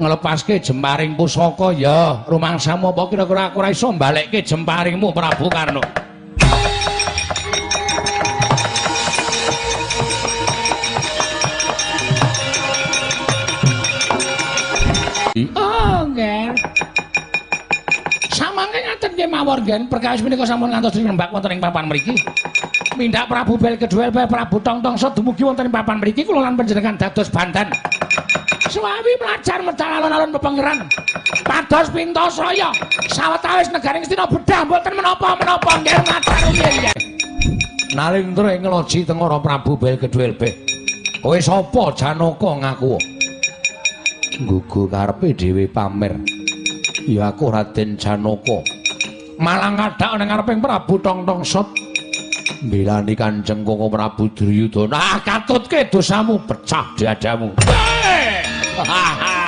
nglepaske jemparing pusaka ya rumangsamu apa kira-kira aku ora iso mbalekke jemparingmu Prabu Karno Oh, nggih. Samangke ngaten nggih mawon nggih, perkawis menika sampun ngantos dirembak wonten ing papan mriki. Mindak Prabu Bel kedua Prabu Tong Tong Sot dumugi wonten ing papan mriki kula lan panjenengan dados bandan. Suwawi melajar medal alon-alon pepengeran. Pados pintos raya. Sawetawis negaring Stina bedah mboten menapa-menapa nggih mlajar nggih. Nalindra ing loji tengara Prabu Bel kedua Bel. Kowe sapa Janaka ngaku? Gugu karepe dhewe pamer. Ya aku Raden Janaka. Malang kadhak ning ngareping Prabu Tong Tong Sot. Mbelani Kanjeng Koko Prabu Duryudana. Ah, katutke dosamu pecah dadamu. Wis ha ha ha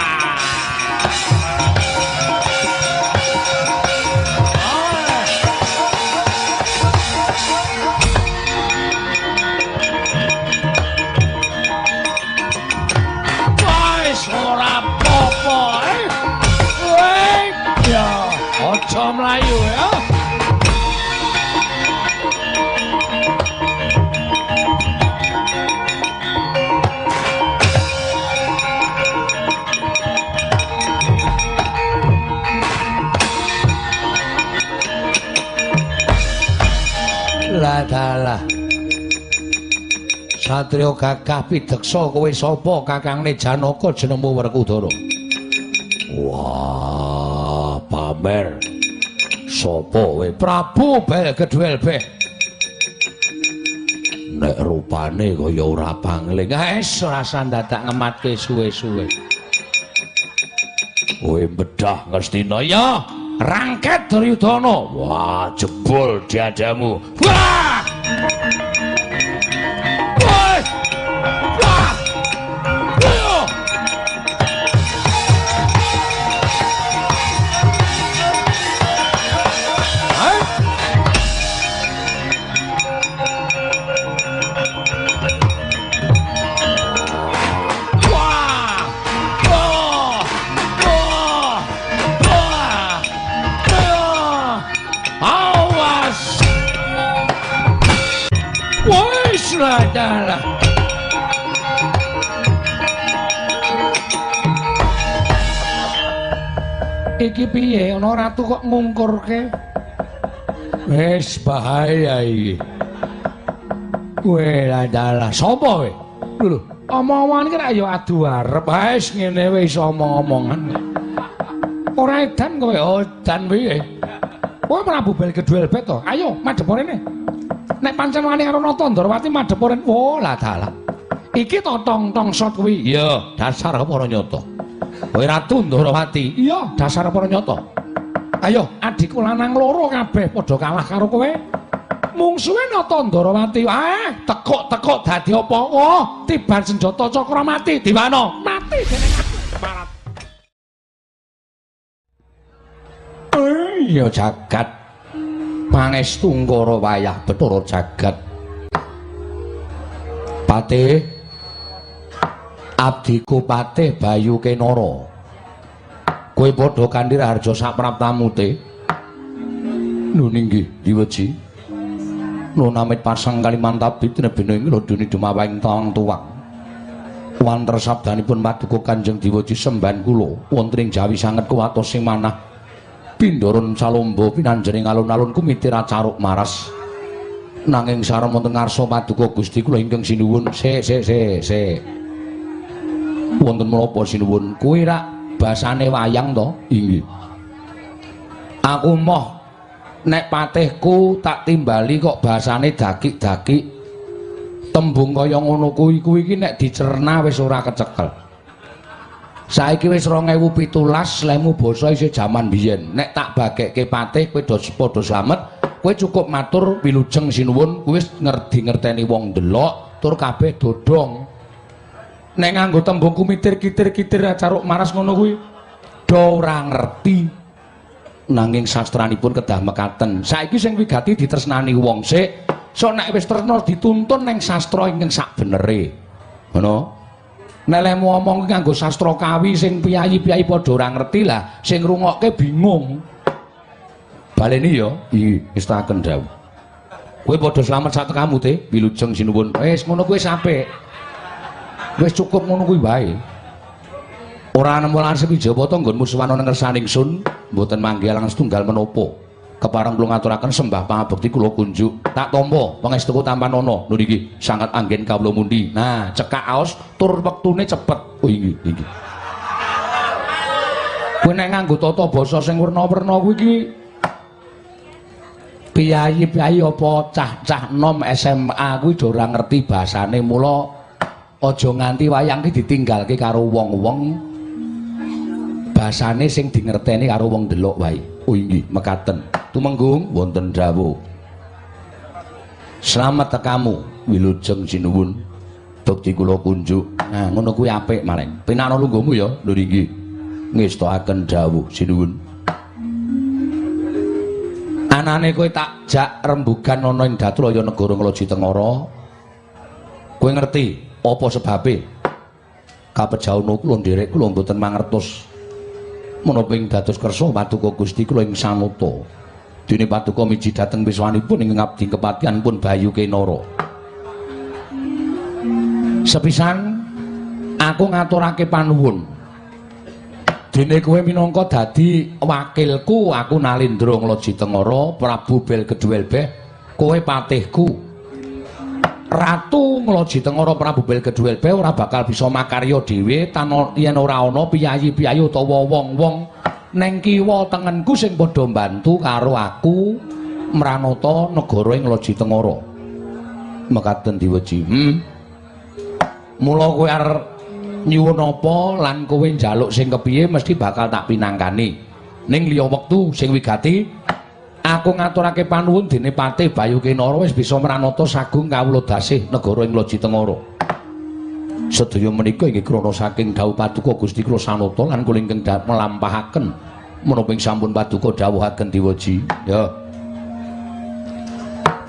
dalah. Satrio gagah pideksa kowe sapa kakangne Janaka jenengmu Werkudara? Wah, pamer. Sapa kowe? Prabu Bel Gedwel. Nek rupane kaya ora pangling, wis rasa dadak ngematke suwe-suwe. Kowe bedah Ngastina ya. Rangket Duryudana. Wah, jebol diadamu. Wah! Thank you. Iki piye ana ratu kok ngungkurke? Wis bahaya iki. Kowe lah dalah sapa kowe? Lho, omong-omongan iki ra ya adu arep. Wis ngene wis omong-omongan. Ora edan kowe, oh edan piye? Kowe Prabu Bel Gedwel Bet to. Ayo madhep rene. Nek pancen wani karo Nata Ndrawati madhep rene. Oh, lah dalah. Iki to tong-tong sot kuwi. Iya, dasar para nyata. Kowe Ratu Ndrawati. Iya, dasar para nyata. Ayo, adikku lanang loro kabeh padha kalah karo kowe. Mungsuhe Nata Ndrawati. Eh, tekuk-tekuk dadi apa? Oh, tiban senjata cakra mati diwana. Mati dening aku. Parat. Iya jagat. Pangestu ngkara wayah Bathara jagat. Patih Abdiku Patih Bayu Kenara. Kowe padha kanthi harja sak praptamute. Lho ninggih diweji. Nona mit pasang Kalimantabi tinebene ing lodune dumawahing tawang tuwak. Wanter sabdanipun paduka Kanjeng Diwaji semban kula wonten ing Jawi sanget kuwatos sing manah. Pindharon salomba pinanjering alun-alun kumitira caruk maras. Nanging sareng wonten ngarsa paduka Gusti kula ingkang sinuwun, se se se se. Wonten menapa sinuwun? Kuwi rak basane wayang to? Inggih. Aku moh nek patihku tak timbali kok basane dakik-dakik. Tembung kaya ngono kuwi kuwi iki nek dicerna wis ora kecekel. Saiki wis 2017 lemu basa isih jaman biyen. Nek tak bagekke patih kowe do padha slamet, kowe cukup matur wilujeng sinuwun, kowe wis ngerti-ngerteni wong ndelok tur kabeh dodong. Nek nganggo tembung kumitir kitir-kitir caruk maras ngono kuwi do ora ngerti. Nanging sastranipun kedah mekaten. Saiki sing wigati ditresnani wong sik, sok nek wis tresna dituntun ning sastra ingkang sak benere. Ngono. Nelemu omong nganggo sastra kawi sing piyayi-piyayi padha ora ngerti lah, sing ngrungokke bingung. Baleni ya, iki istaken dawuh. Kowe padha slamet sak tekamu te, wilujeng sinuwun. Wis ngono kuwi apik. Wis cukup ngono kuwi wae. Ora nemu lan sepi Jawata nggon musuhan ana ngersaning sun, mboten manggih alang setunggal menapa. kepareng kula ngaturaken sembah pangabekti kula kunjuk. Tak tampa pangestuku tampan ana lho niki sangat anggen kawula mundi. Nah cekak aos tur wektune cepet. Oh iki iki. Kowe nek nganggo tata basa sing werna-werna kuwi iki. Piyayi-piyayi apa cah-cah nom SMA do ora ngerti basane mula aja nganti wayang ki ditinggalke karo wong-wong. Basane sing dingerteni karo wong delok wae. Oh inggih mekaten. Tumenggung wonten dawuh. Selamat tekamu wilujeng sinuwun. Bekti kula kunjuk. Nah ngono kuwi apik maring pinana lungguhmu ya lho nggih ngestokaken dawuh sinuwun. Anane kowe tak jak rembugan ana ing Datraya negara Nglaji Tengara. Kowe ngerti apa sebabe kapejaun kula nderek kula mboten mangertos menapa ing dados kersa Paduka Gusti kula ing sanuta dene paduka miji dhateng wiswanipun ing ngabdi kepatihan pun Bayu Kenara. Sepisan aku ngaturake panuwun. Dene kowe minangka dadi wakilku aku Nalindra Nglaji Tengara Prabu Bel Kedhuwelbeh kowe patihku. Ratu Nglaji Tengara Prabu Bel Kedhuwelbeh ora bakal bisa makarya dhewe tanpa yen ora ana piyayi-piyayi utawa wong-wong neng kiwa tengenku sing padha mbantu karo aku mranata negara ing Loji Tengara. Mekaten diweji. Hmm. Mula kowe arep nyuwun apa lan kowe njaluk sing kepiye mesti bakal tak pinangkani. Ning liya wektu sing wigati aku ngaturake panuwun dene Patih Bayu Kinara wis bisa mranata sagung kawula dasih negara ing Loji Tengara. sedaya menika inggih krana saking dawuh paduka Gusti kula sanata lan kula ingkang melampahaken menapa sampun paduka dawuhaken diwaji ya.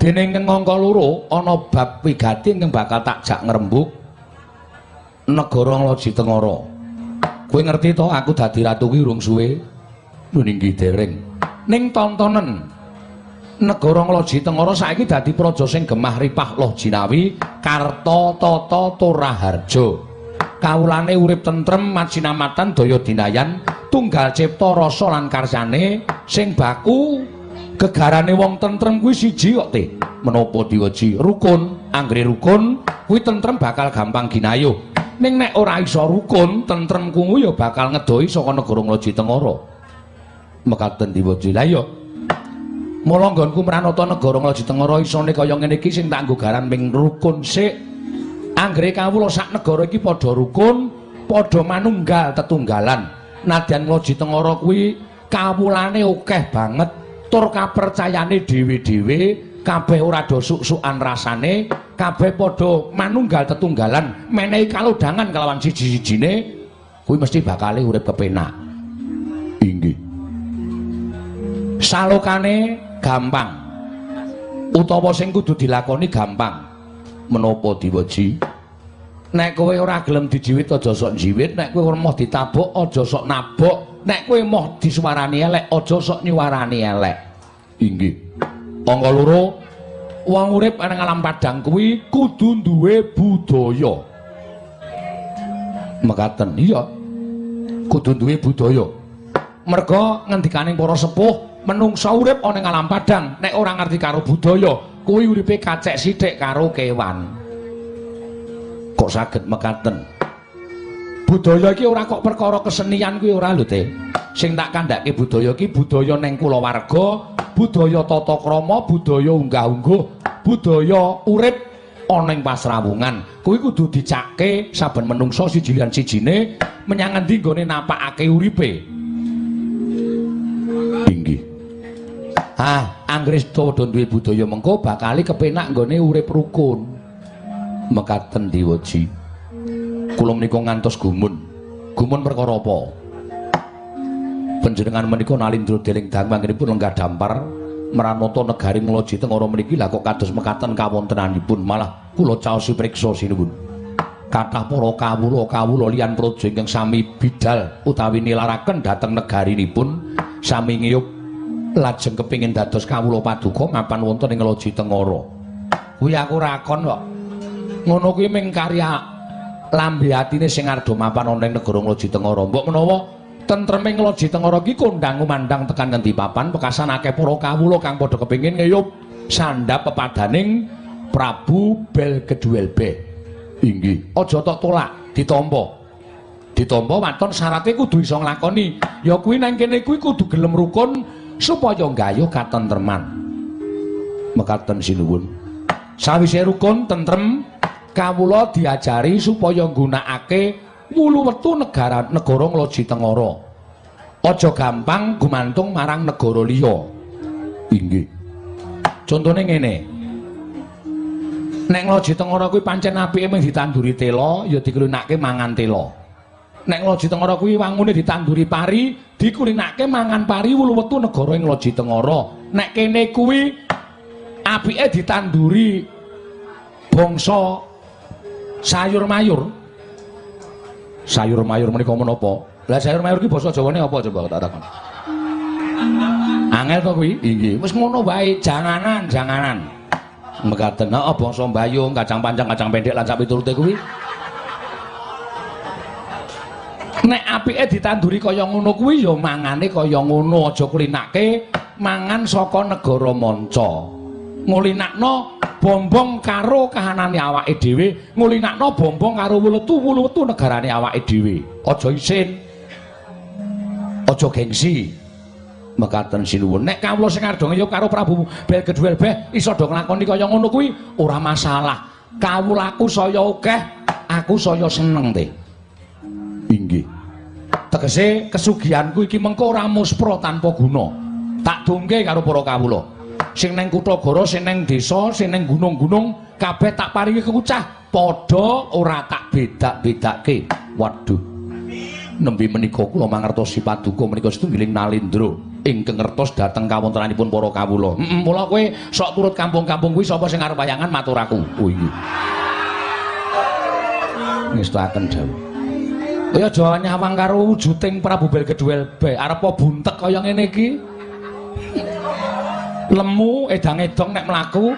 Dene ingkang angka loro ana bab wigati ingkang bakal tak jak ngrembug negara Nglaji Tengara. Kowe ngerti to? Aku dadi ratu ki urung suwe. Lho ninggi dereng. Ning tontonen negara Ngloji Tengara saiki dadi praja sing gemah ripah loh jinawi Karta Tata Turaharja. Kawulane urip tentrem macinamatan daya dinayan tunggal cipta rasa lan karsane sing baku gegarane wong tentrem kuwi siji kok te. Menapa diweji rukun, anggere rukun kuwi tentrem bakal gampang ginayuh. Ning nek ora iso rukun, tentrem kuwi ya bakal ngedoi saka negara Ngloji Tengara. Mekaten diweji. Lah ya Mula nggonku mranata negara Nglaji Tengara isone kaya ngene iki sing tak nggo garan ping rukun sik. Anggere kawula sak negara iki padha rukun, padha manunggal tetunggalan. Nadyan Nglaji Tengara kuwi kawulane akeh banget, tur kapercayane dhewe-dhewe, kabeh ora do suk-sukan rasane, kabeh padha manunggal tetunggalan, menehi kalodhangan kalawan siji-sijine, kuwi mesti bakal urip kepenak. Inggih. Salokane gampang. Utawa sing kudu dilakoni gampang. Menapa diweji nek kowe ora gelem dijiwit aja sok jiwit nek kowe ora mau ditabok aja sok nabok. Nek kowe mau disuwarani elek aja sok nyuwarani elek. Inggih. Angka loro. Wong urip ning alam padang kuwi kudu duwe budaya. Mekaten iya. Kudu duwe budaya. Merga ngendikaning para sepuh menungsa urip ana ing alam padang nek ora ngerti karo budaya kuwi uripe kacek sithik karo kewan. Kok saged mekaten? Budaya iki ora kok perkara kesenian kuwi ora lho te sing tak kandhake budaya iki budaya ning kulawarga budaya tata krama budaya unggah-ungguh budaya urip ana ing pasrawungan. Kuwi kudu dicakke saben menungsa siji lan sijine menyang endi nggone napakake uripe Ah, Anggris padha duwe budaya mengko bakali kepenak nggone urip rukun. Mekaten diweji. Kula menika ngantos gumun. Gumun perkara apa? Panjenengan menika nalindra deling dangmanipun lenggah dampar meranata negari Ngloji Tengara mriki lah kok kados mekaten kawontenanipun malah kula caos priksa sinuwun. kathah para kawula kawula liyan praja ingkang sami bidal utawi nilaraken dhateng negarinipun sami ngiyup lajeng kepingin dados kawula paduka mapan wonten ing Loji Tengara. Kuwi aku rakon kok. Ngono kuwi ming karya lambe atine sing arep mapan ana ing negara Loji Tengara. Mbok menawa tentreming Loji Tengara iki kondang kumandang tekan ngendi papan pekasan akeh para kawula kang padha kepingin ngiyup sandhap pepadaning Prabu Belgeduelbe. Inggih, aja tok tolak, ditampa. Ditampa waton syaraté kudu iso nglakoni. Ya kuwi nang kene kuwi kudu gelem rukun supaya gayuh katentreman. Mekaten sinuwun. Sawise rukun tentrem, kawula diajari supaya nggunakake wulu wetu negara negara ngloji tengara. Aja gampang gumantung marang negara liya. Inggih. Contone ngene. Nek Loji Tengara kuwi pancen apike mung ditanduri tela, ya dikulinake mangan tela. Nek Loji Tengara kuwi wangune ditanduri pari, dikulinake mangan pari wulu wetu negara ing Loji Tengara. Nek kene kuwi apike ditanduri bangsa sayur mayur. Sayur mayur menika menapa? Lah sayur mayur ki basa Jawane apa coba tak takon. Angel to kuwi? Inggih, wis ngono wae, janganan, janganan. mekaten oh bangsa mbayung kacang panjang kacang pendek lan sak piturute kuwi nek apike ditanduri kaya ngono kuwi ya mangane kaya ngono aja kulinake mangan saka negara manca. Ngulinakno bombong karo kahanane awake dhewe ngulinakno bombong karo wulutu wulutu negarane awake dhewe. Aja isin aja gengsi. Mekaten sinuwun. Nek kawula sing arep ngiyup karo Prabu Belgedwelbeh iso do nglakoni kaya ngono kuwi? Ora masalah. Kawulaku saya akeh aku saya seneng te. inggih tegese kesugihanku iki mengko ora muspra tanpa guna tak dongke karo para kawula sing ning kutha goro sing ning desa sing ning gunung-gunung kabeh tak paringi kekucah padha ora tak bedak-bedake waduh nembe menika kula mangertosi paduka menika setunggiling nalindra ingkang ngertos dhateng kawontenanipun para kawula. Heeh, mula kowe sok turut kampung-kampung kuwi sapa sing arep wayangan matur aku. Oh iki. Ngestaken dawuh. Kaya aja nyawang karo wujuding Prabu Belgeduel be arep apa buntek kaya ngene iki. Lemu edang-edong nek mlaku.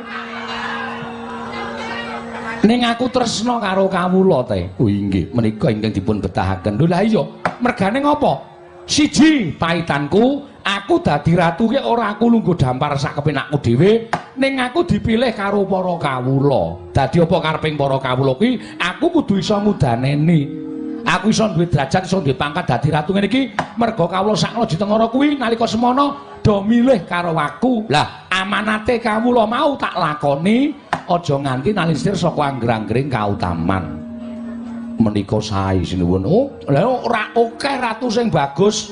Ning aku tresna karo kawula te. Oh inggih, menika ingkang dipun betahaken. Lho lah iya, mergane ngopo? Siji, paitanku aku dadi ratu ki ora aku lungguh dampar sak kepenakku dhewe ning aku dipilih karo para kawula dadi apa kareping para kawula kuwi aku kudu iso mudaneni aku iso duwe derajat iso duwe pangkat dadi ratu ngene iki merga kawula sak di tengara kuwi nalika semono do milih karo aku lah amanate kawula mau tak lakoni aja nganti nalisir saka angger-anggering kautaman menika sae sinuwun oh lha ora akeh ratu sing bagus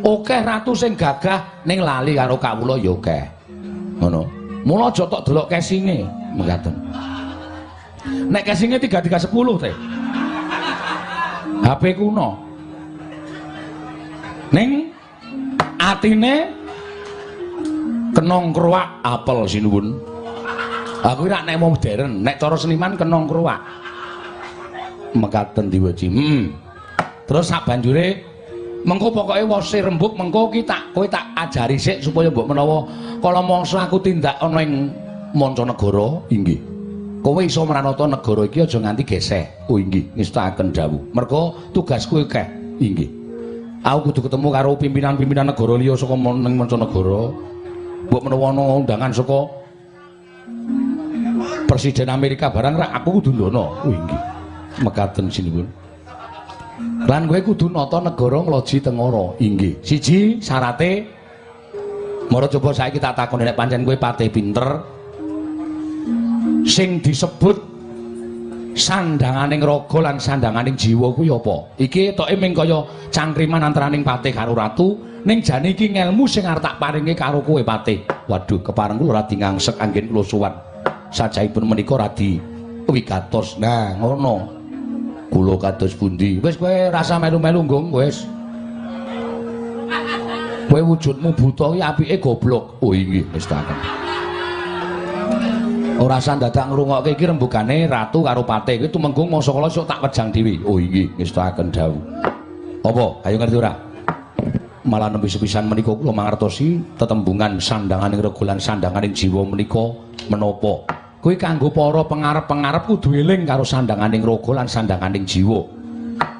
Okeh ratu sing gagah ning lali karo kawula ya akeh. Ngono. Mula aja tok delok kesinge, mengkaten. Nek kesinge 3310 teh. HP kuno. Ning atine kenong kruwak apel sinuwun. Aku ora nek modern, nek cara seniman kenong kruwak. Mekaten diweji. Hmm. Terus sak banjure mengko pokoke wose rembug mengko ki tak kowe tak ajari sik supaya mbok menawa kala mangsa aku tindak ana ing mancanegara inggih kowe iso mranata negara iki aja nganti geseh. Oh inggih. Ngestakaken dawuh. Mergo tugasku akeh inggih. Aku kudu ketemu karo pimpinan-pimpinan negara liya saka ning mancanegara. Mbok menawa ana undangan saka presiden Amerika barang rak aku kudu ndono. Oh inggih. Mekaten sinipun. Lan kowe kudu nata negara ngloji tengara. Inggih. Siji syarate Mara coba saiki tak takoni nek pancen kowe pate pinter sing disebut sandanganing raga lan sandanganing jiwa kuwi apa? Iki toke ming kaya cangkriman antaraning patih karo ratu, ning jane iki ngelmu sing arep tak paringi karo kowe patih. Waduh, kepareng kula radi ngangsek anggen kula suwan. Sajaipun menika radi wigatos. Nah, ngono. kula kados pundi wis kowe rasa melu-melu nggong wis kowe wujudmu buta iki apike goblok oh inggih wis ora usah dadak ngrungokke iki rembugane ratu karo pate. Iki tumenggung mangsa kala sok tak wejang dhewe. Oh iki ngestakaken dawuh. Apa? Ayo ngerti ora? Malah nembe sepisan menika kula mangertosi tetembungan sandanganing regolan sandanganing jiwa menika menapa? Kuwi kanggo para pengarep-pengarep kudu eling karo sandanganing raga lan sandanganing jiwa.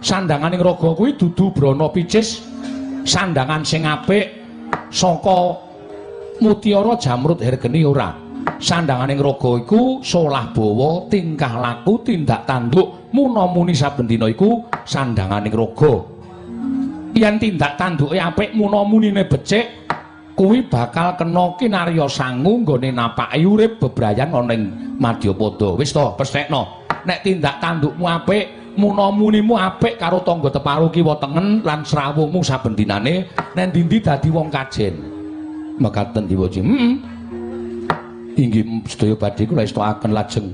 Sandanganing raga kuwi dudu brana picis sandangan sing apik saka mutiara jamrut hergeni ora sandanganing raga iku solah bawa tingkah laku tindak tanduk. Munamuni saben dina iku sandanganing raga yen tindak tanduke apik munamunine becik kuwi bakal kena kinarya sangu nggone napake urip bebrayan ana ing Madyapada. Wis to pesthekno nek tindak tandukmu apik munamunimu apik karo tangga teparu kiwa tengen lan srawungmu saben dinane nek ndi dadi wong kajen mekaten diwaji heeh inggih sedaya badhe kula estokaken lajeng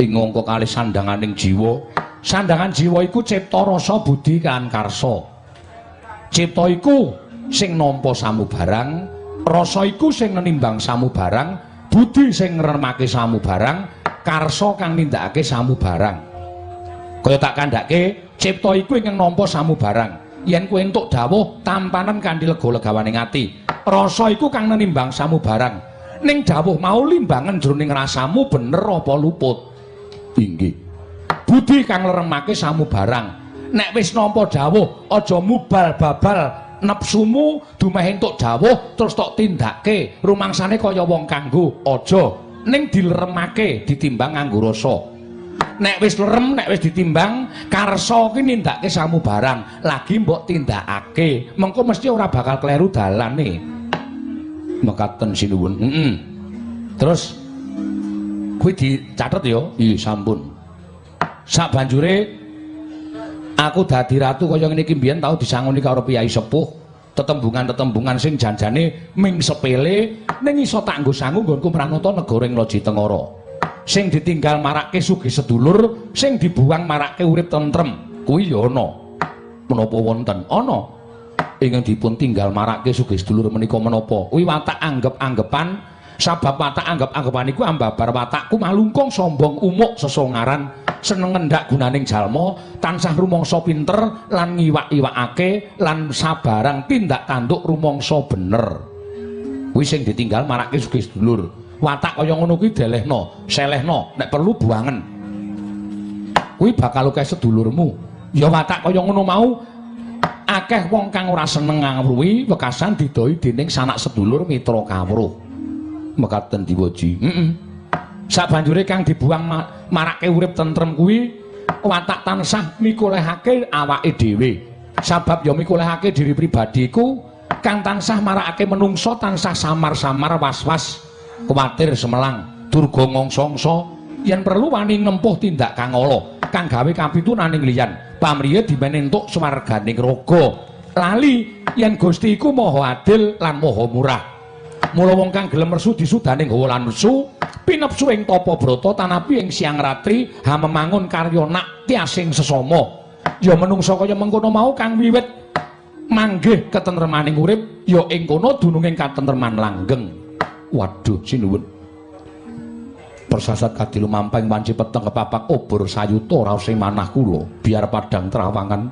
ing angka kalih sandanganing jiwa. Sandangan jiwa iku cipta rasa budi kan karsa. Cipta iku sing nampa samubarang rasa iku sing nimbang samubarang budi sing ngremake samubarang karsa kang nindakake samubarang. Kaya tak kandhake cipta iku ing nampa samubarang. Yen kowe entuk dawuh tampanan kanthi lega-legawaning ati rasa iku kang nimbang samubarang ning dawuh mau limbangan jroning rasamu bener apa luput? Inggih. Budi kang ngremake samubarang nek wis nampa dawuh aja mubal babal nepsumu dumeh entuk dawuh terus tok tindake rumangsane kaya wong kanggo aja. Ning dileremake ditimbang nganggo rasa. Nek wis lerem nek wis ditimbang karsa ki nindakake samu barang. Lagi mbok tindakake mengko mesti ora bakal kleru dalane mekaten sinuwun heeh terus kuwi dicatet ya? Iya sampun. Sak banjure aku dadi ratu kaya ngene iki mbiyen tau disangoni karo piyai sepuh. Tetembungan-tetembungan sing janjane ming sepele ning iso tak nggo sangu nggonku pranata negara ing Loji Tengara. Sing ditinggal marake sugih sedulur sing dibuang marake urip tentrem. Kuwi ya ana. Menapa wonten? Ana ingkang dipun tinggal marake sugih sedulur menika menapa? Kuwi watak anggap-anggepan sabab watak anggap-anggepan iku ambabar watakku malungkung sombong umuk sesongaran seneng ngendak gunaning jalma tansah rumangsa pinter lan ngiwak-iwakake lan sabarang tindak tanduk rumangsa bener. Kuwi sing ditinggal marake sugih sedulur. Watak kaya ngono kuwi delehno selehno nek perlu buangen. Kuwi bakal akeh sedulurmu. Ya watak kaya ngono mau akeh wong kang ora seneng ngawruhi wekasan didoi dening sanak sedulur mitra kawruh. Mekaten diwaji heeh sabanjure kang dibuang marake urip tentrem kuwi watak tansah mikulehake awake dhewe. Sabab ya mikulehake diri pribadiku kang tansah marakake menungso tansah samar-samar was-was kuwatir semelang durga ngongsongso. Yen perlu wani nempuh tindak kang ala kang gawe kapitunaning liyan pamriye dimen entuk swarganing raga lali yen Gusti iku maha adil lan maha murah. Mula wong kang gelem mersu disudaning hawa lan nesu pinepsu ing tapa brata tanapi ing siang ratri ha memangun karya nak tiasing sesama. Ya menungsa kaya mengkono mau kang wiwit manggih ketentremaning urip ya ing kono dununging katentreman langgeng. Waduh sinuwun persasat kadilu mamping wanci peteng kepapak obor sayuta raos ing manah kula. Biar padang terawangan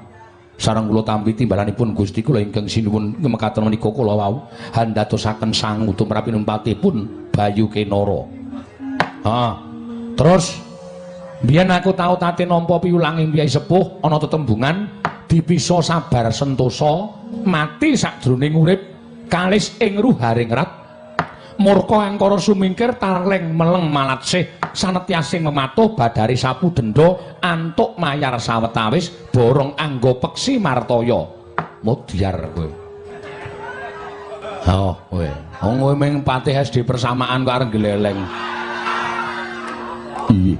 sareng kula tampi timbalanipun Gusti kula ingkang sinuwun ngemekaten menika kula wau. Handatosaken sangu tumrapi numpatipun Bayu Kenara Ha. Terus biyen aku tau tate nampa piwulanging piyai sepuh ana tetembungan dipisa sabar sentosa mati sakjroning urip kalis ing ruharing rat murka angkara sumingkir tarleng meleng malatsih sanetyasing mematuh badari sapu denda antuk mayar sawetawis borong anggo peksi martaya mudyar kowe Oh, kowe. Wong kowe ming patih SD persamaan kok areng geleleng. Iya.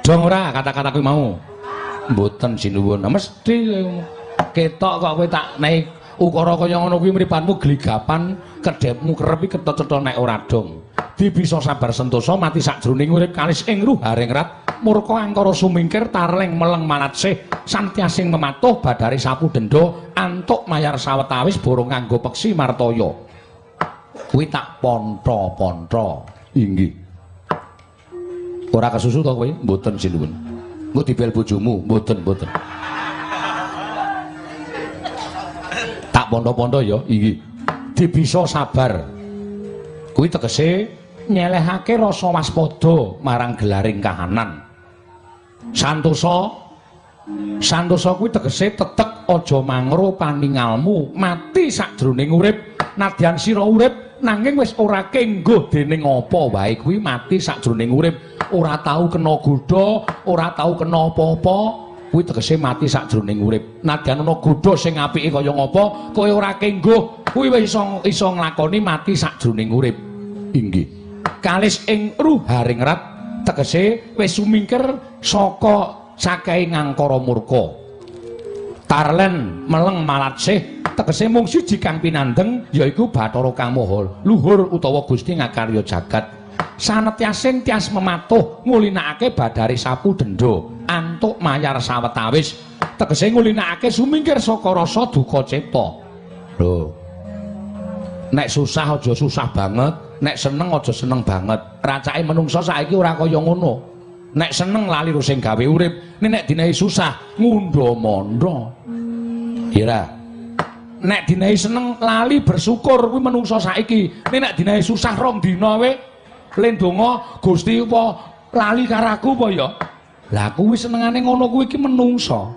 Dong ora kata-kata kuwi mau. Mboten sinuwun. Mesti ketok kok kowe tak naik ukara kaya ngono kuwi mripanmu gligapan, kedhepmu kerep iki ketut-ketut nek ora dong. Dibisa sabar sentosa mati sakjroning urip kalis ing ruharing rat. Murka angkara sumingkir tarleng meleng malatsih santyasing mematuh badari sapu denda antuk mayar sawetawis borong nganggo peksi martaya. Kuwi tak pontra-pontra. Inggih. Ora kesusu to kowe? Mboten sinuwun. Engko dibel bojomu, mboten, mboten. Pondo-pondo ya, iki. Dibisa sabar. Kuwi tegese nyelehake rasa waspada marang gelaring kahanan. Santosa Santosa kuwi tegese tetek aja mangro paningalmu, mati sakjroning urip, nadyan sira urip nanging wis ora kenggo dening apa wae kuwi mati sakjroning urip, ora tau kena godha, ora tau kena apa-apa, kuwi tegese mati sakjroning urip. Nadyan ana godha sing apike kaya ngapa, kowe ora kenggo, kuwi wis iso iso nglakoni mati sakjroning urip. Inggih. Kalis ing ruharing rat tegese wis sumingkir saka sakai ngangkara murka. Tarlen meleng malatsih tegese mung siji kang pinandeng yaiku Bathara Kang Maha luhur utawa Gusti ngakarya jagat. Sanetyasin tias mematuh ngulinakake badari sapu dendo antuk mayar sawetawis tegese ngulinakake sumingkir saka rasa duka cipta. Lho. Nek susah aja susah banget, nek seneng aja seneng banget. Racake menungsa saiki ora kaya ngono. nek seneng lali sing gawe urip nek dinae susah ngundha-mandha ira nek dinae seneng lali bersyukur kuwi menungso saiki nek dinae susah rong dina we len donga Gusti apa lali karo aku apa ya? Lah kuwi senengane ngono kuwi iki menungso.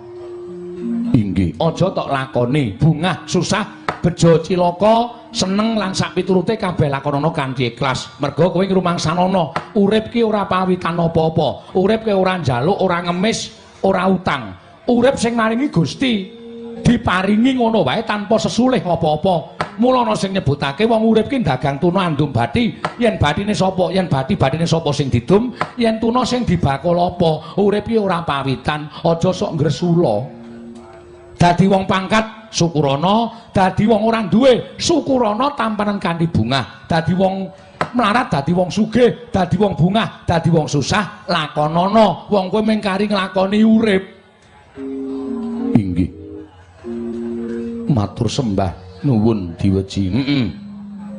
Inggih. Aja tok lakoni. Bungah susah bejo cilaka seneng lan sak piturute kabeh lakonana kanthi ikhlas. Mergo kowe ngrumangsanana urip ki ora pawitan apa-apa. Urip ki ora njaluk ora ngemis ora utang. Urip sing maringi Gusti diparingi ngono wae tanpa sesulih apa-apa mulana sing nyebutake wong urip ki dagang tuna andum bathi yen bathine sapa yen bathi bathine sapa sing didum yen tuna sing dibakul apa urip ki ora pawitan aja sok ngresula dadi wong pangkat Sukurana dadi wong ora duwe, Sukurana tampanan kanthi bunga. Dadi wong mlarat dadi wong sugih, dadi wong bungah, dadi wong susah, lakonana. Wong kowe mengkari nglakoni urip. Matur sembah nuwun diweji. Heeh.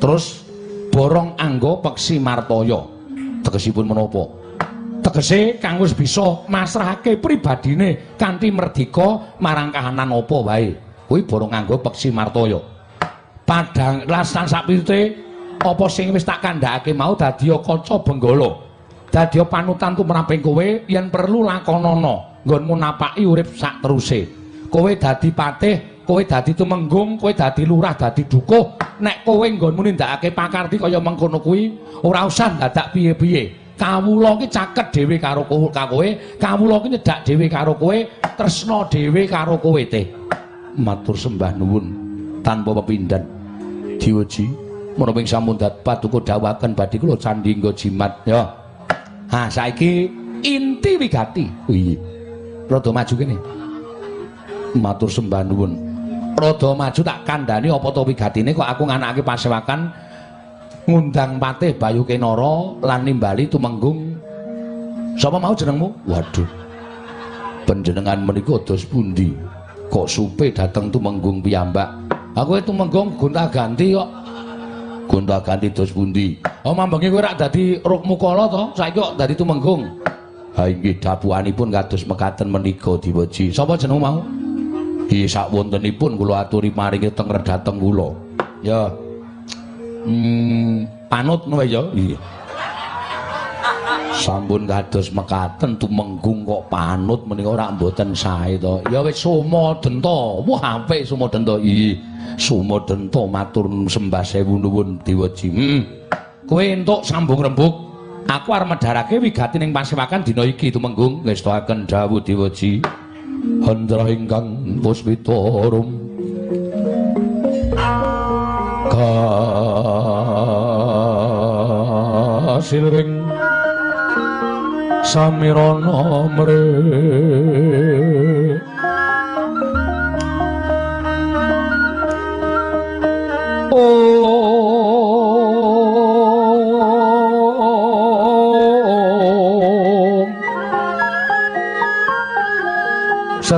Terus borong anggo peksi martaya. Tegesipun menapa? Tegese kang wis bisa masrahake pribadine kanthi merdika marang kahanan apa wae. kuwi boro nganggo peksi martoya. Padang lasan sapite apa sing wis tak kandhakake mau dadi kaca benggala. Dadi panutan tumraping kowe yen perlu lakonana nggonmu napaki urip sak teruse. Kowe dadi patih, kowe dadi tumenggung, kowe dadi lurah, dadi dukuh. Nek kowe nggonmu nindakake pakarti kaya mengkono kuwi, ora usah dadak piye-piye. Kawula ki caket dhewe karo kowe, kawula ki nyedak dhewe karo kowe, tresna dhewe karo kowe teh. matur sembah nuwun tanpa pepindhan diweji menawa ing sampun patuko dawaken badhe kula candhi nggo jimat ya ha saiki inti wigati iya rada maju kene matur sembah nuwun rada maju tak kandhani apa to wigatine kok aku nganakake pasewakan ngundang patih Bayu Kenara lan nimbali tumenggung. Sapa mau jenengmu? Waduh. Panjenengan menika dos pundi? Kok supe dateng tumenggung piyambak? Aku itu menggung gonta ganti kok. Gonta ganti dos pundi? Oh mambengi kowe rak dadi rukmu kala to? Saiki kok dadi tumenggung? Ha inggih dabuanipun kados mekaten menika diweji sapa jeneng mau iya sak wontenipun kula aturi maringi teng redateng kula. Ya. Hmm, panut ngono ya? Iya. Sampun kados mekaten tumenggung kok panut menika ora mboten sae to. Ya wis sumodenta wah apik sumodenta iki sumodenta matur sembah sewu nuwun diweji hmm. kowe entuk sambung rembug. Aku arep medharake wigati ning pasewakan dina iki tumenggung. Ngestaken dawuh diweji hendra ingkang puspita rum kasil samirana mre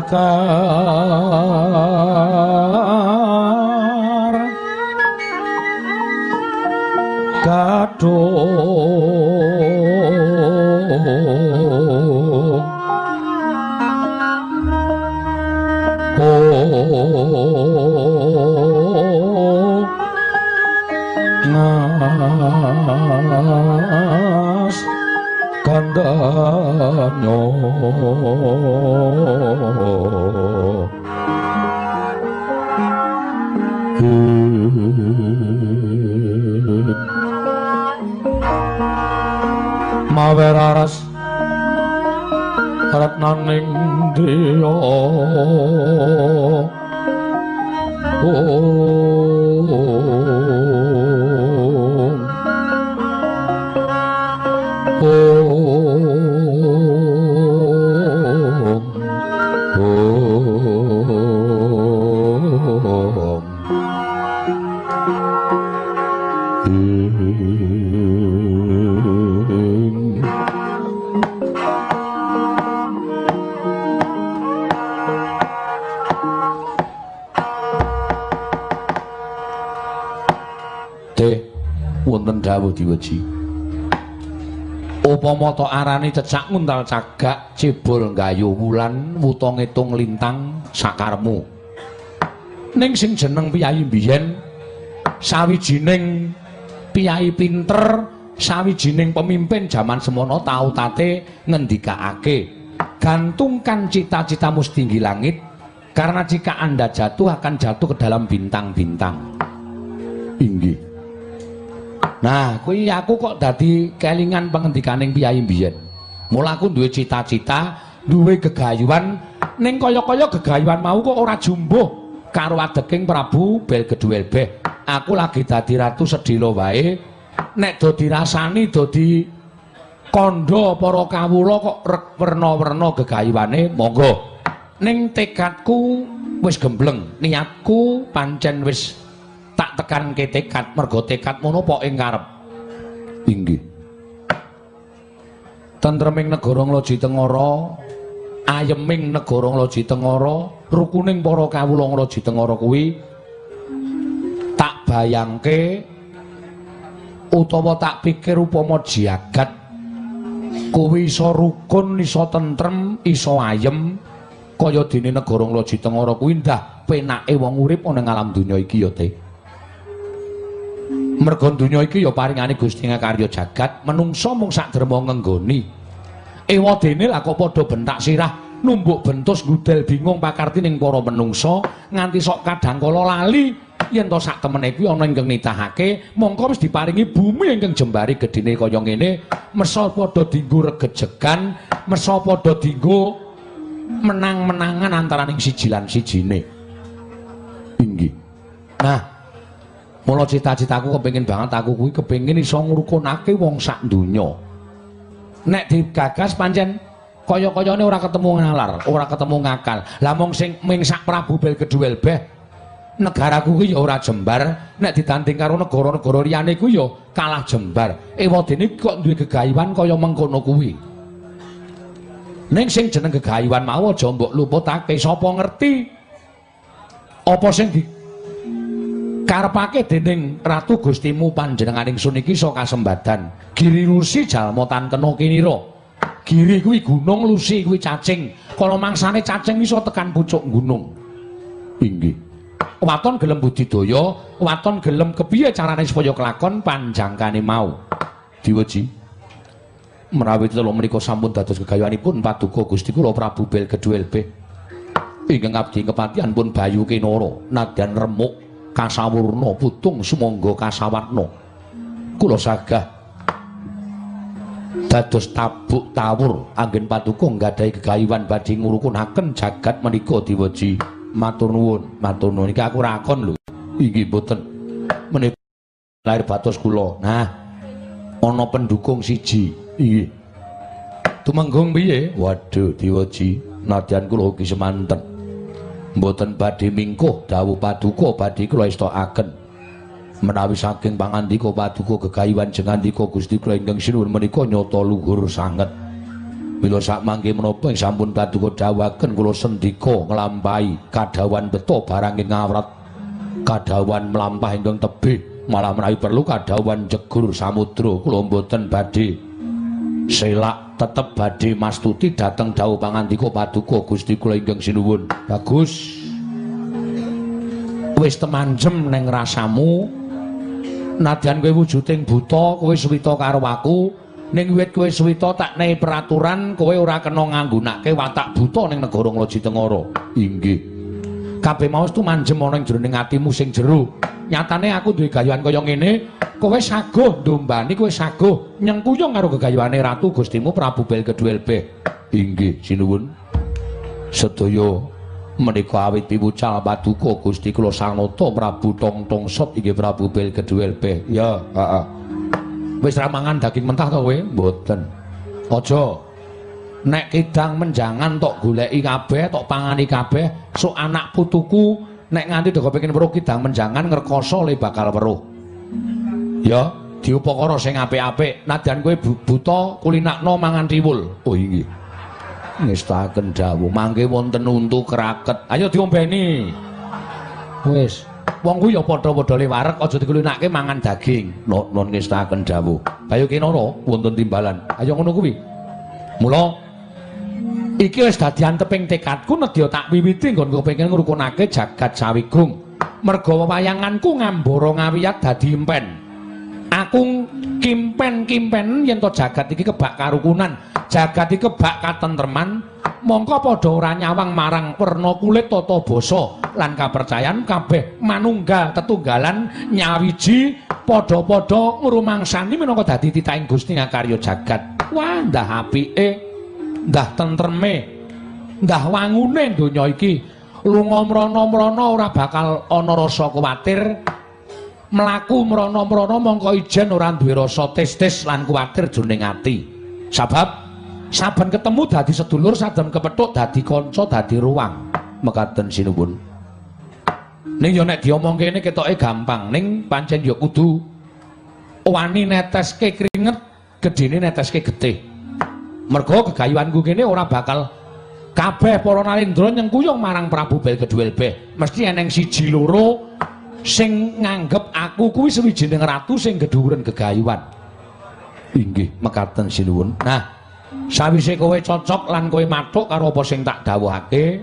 sekar kadoh daño. Maveraras ratnaning dio. Oh. Diweji. Upama to arane cecak nguntal cagak cebol nggayu wulan wuta ngitung lintang sakarmu. Ning sing jeneng piyai biyen sawijining piyai pinter sawijining pemimpin jaman semono tau tate ngendikake gantungkan cita-citamu setinggi langit karena jika anda jatuh akan jatuh ke dalam bintang-bintang. Inggih. Nah, kuwi aku kok dadi kelingan pengendikaning piyai mbiyen. Mula aku duwe cita-cita, duwe gegayuhan ning kaya-kaya gegayuhan mau kok ora jumbuh karo adeking Prabu Belgeduelbeh. Aku lagi dadi ratu sedilo wae. Nek do dirasani do di kandha para kawula kok werna-werna gegayuhane, monggo. Ning tekadku wis gembleng, niatku pancen wis tak tekan tekad. Mergo tekad mono po ing ngarep. Inggih. Tentreming negara ngloji tengara ayeming negara ngloji tengara rukuning para kawula ngloji tengara kuwi tak bayangke utawa tak pikir upama jagat kuwi iso rukun iso tentrem iso ayem kaya dene negara ngloji tengara kuwi ndah penake wong urip ana ing alam donya iki ya teh merga donya iki ya paringane Gusti ngakarya jagat menungso mung sak derma ngenggoni ewadene lah kok padha bentak sirah numbuk bentus gudel bingung pakarti ning para menungso nganti sok kadang kala lali yen to sak temene kuwi ana ingkang nitahake mongko wis diparingi bumi ingkang jembari gedine kaya ngene mesa padha dienggo regejegan mesa padha dienggo menang-menangan antaraning siji lan sijine. Inggih. Nah Mula cita-citaku kepengin banget aku kuwi kepengin iso ngrukunake wong sak donya. Nek digagas pancen kaya-kayane ora ketemu nalar, ora ketemu ngakal. Lah mong sing ming sak Prabu Belgeduel beh negaraku kuwi ya ora jembar, nek ditanding karo negara-negara liyane kuwi ya kalah jembar. Ewadene kok duwe gegayuhan kaya mengkono kuwi. Ning sing jeneng gegayuhan mau aja mbok luputake, sapa ngerti apa sing di karepake dening ratu gustimu panjenenganing sun iki iso kasembadan. Giri lusi jalma tan kena kinira. Giri kuwi gunung lusi kuwi cacing. Kala mangsane cacing iso tekan pucuk gunung. Inggih. Waton gelem budidaya waton gelem kepiye carane supaya kelakon panjangkane mau? Diweji. Menawi telu menika sampun dados gegayuhanipun paduka Gusti kula Prabu Belgeduel B ingkang abdi kepatihan pun Bayu Kinara nadyan remuk kasawurna putung sumangga kasawatna kula sagah dados tabuk tawur. Anggen paduka nggadahi gegayuhan badhe ngurukunaken jagat menika diweji matur nuwun matur nuwun. Iki aku rakon lho. Iki mboten. Menika lahir batos kula. Nah ana pendukung siji. Iki. Tumenggung piye? Waduh diweji nadyan kula ugi semanten mboten badhe mingkuh dawuh paduka badhe kula estokaken menawi saking pangandika paduka gegayuhan jengandika Gusti kula ingkang sinuwun menika nyata luhur sanget. Mila sak mangke menapa ing sampun paduka dawuhaken kula sendika nglampahi kadawan beto barang ing ngawrat kadawan mlampah ingkang tebih. Malah menawi perlu kadawan jegur samudra kula mboten badhe selak tetep badhe mastuti dateng dawuh pangandika paduka Gusti kula ingkang sinuwun. Bagus. Wis temanjem ning rasamu. Nadyan kowe wujuding buta, kowe suwita karo aku. Ning wit kowe suwita tak nehi peraturan, kowe ora kena nganggunake watak buta ning negara Ngloji Tengara. Inggih. kabeh mau tu manjem ana ing jroning atimu sing jero. Nyatane aku duwe gayuhan kaya ngene, kowe saguh ndombani kowe saguh nyengkuyung karo gegayuhane ratu Gustimu Prabu Belkedhuelbe. Inggih, sinuwun. Sedaya menika awit piwucal paduka Gusti kula Sanata Prabu Tongtong Sop inggih Prabu Belkedhuelbe. Ya, heeh. Wis ra mangan daging mentah to kowe? Mboten. Aja nek kidang menjangan tok goleki kabeh tok pangani kabeh sok anak putuku nek nganti dhewe kepengin weruh kidang menjangan ngrekoso le bakal weruh. Ya diupakara sing apik-apik. Nadyan kowe buta kulinakno mangan riwul. Oh inggih ngestaken dawuh. Mangke wonten untu kraket ayo diombeni. Wis. Wong kuwi ya padha-padha le wareg aja dikulinake mangan daging. Non ngestaken dawuh. Bayu kinara wonten timbalan. Ayo ngono kuwi. Mula Iki wis dadi anteping tekadku nedya tak wiwiti nggonku pengen ngrukunake jagat sawigung. Merga wayanganku ngambara ngawiyat dadi impen. Aku kimpen-kimpen yen to jagat iki kebak karukunan, jagat iki kebak katentreman, mongko padha ora nyawang marang werna kulit tata basa lan kapercayan kabeh manunggal tetunggalan nyawiji padha-padha ngrumangsani minangka dadi titahing Gusti ngakarya jagat. Wah, ndah apike. Ndah tentreme ndah wangune donya iki. Lunga mrana-mrana ora bakal ana rasa kuwatir. Mlaku mrana-mrana mongko ijen ora duwe rasa tes-tes lan kuwatir jroning ati. Sebab saben ketemu dadi sedulur saben kepethuk dadi kanca dadi ruang. Mekaten sinuwun. Ning yo nek diomongke kene ketoke gampang. Ning pancen yo kudu wani neteske keringet gedene neteske getih mergo gegayuhanku kene ora bakal kabeh para narendra nyengkuyung marang Prabu Belkedhuelbe mesti eneng siji loro sing nganggep aku kuwi sawijining ratu sing gedhuwuren gegayuhan inggih mekaten sinuwun nah sawise kowe cocok lan kowe mathuk karo apa sing tak dawuhake?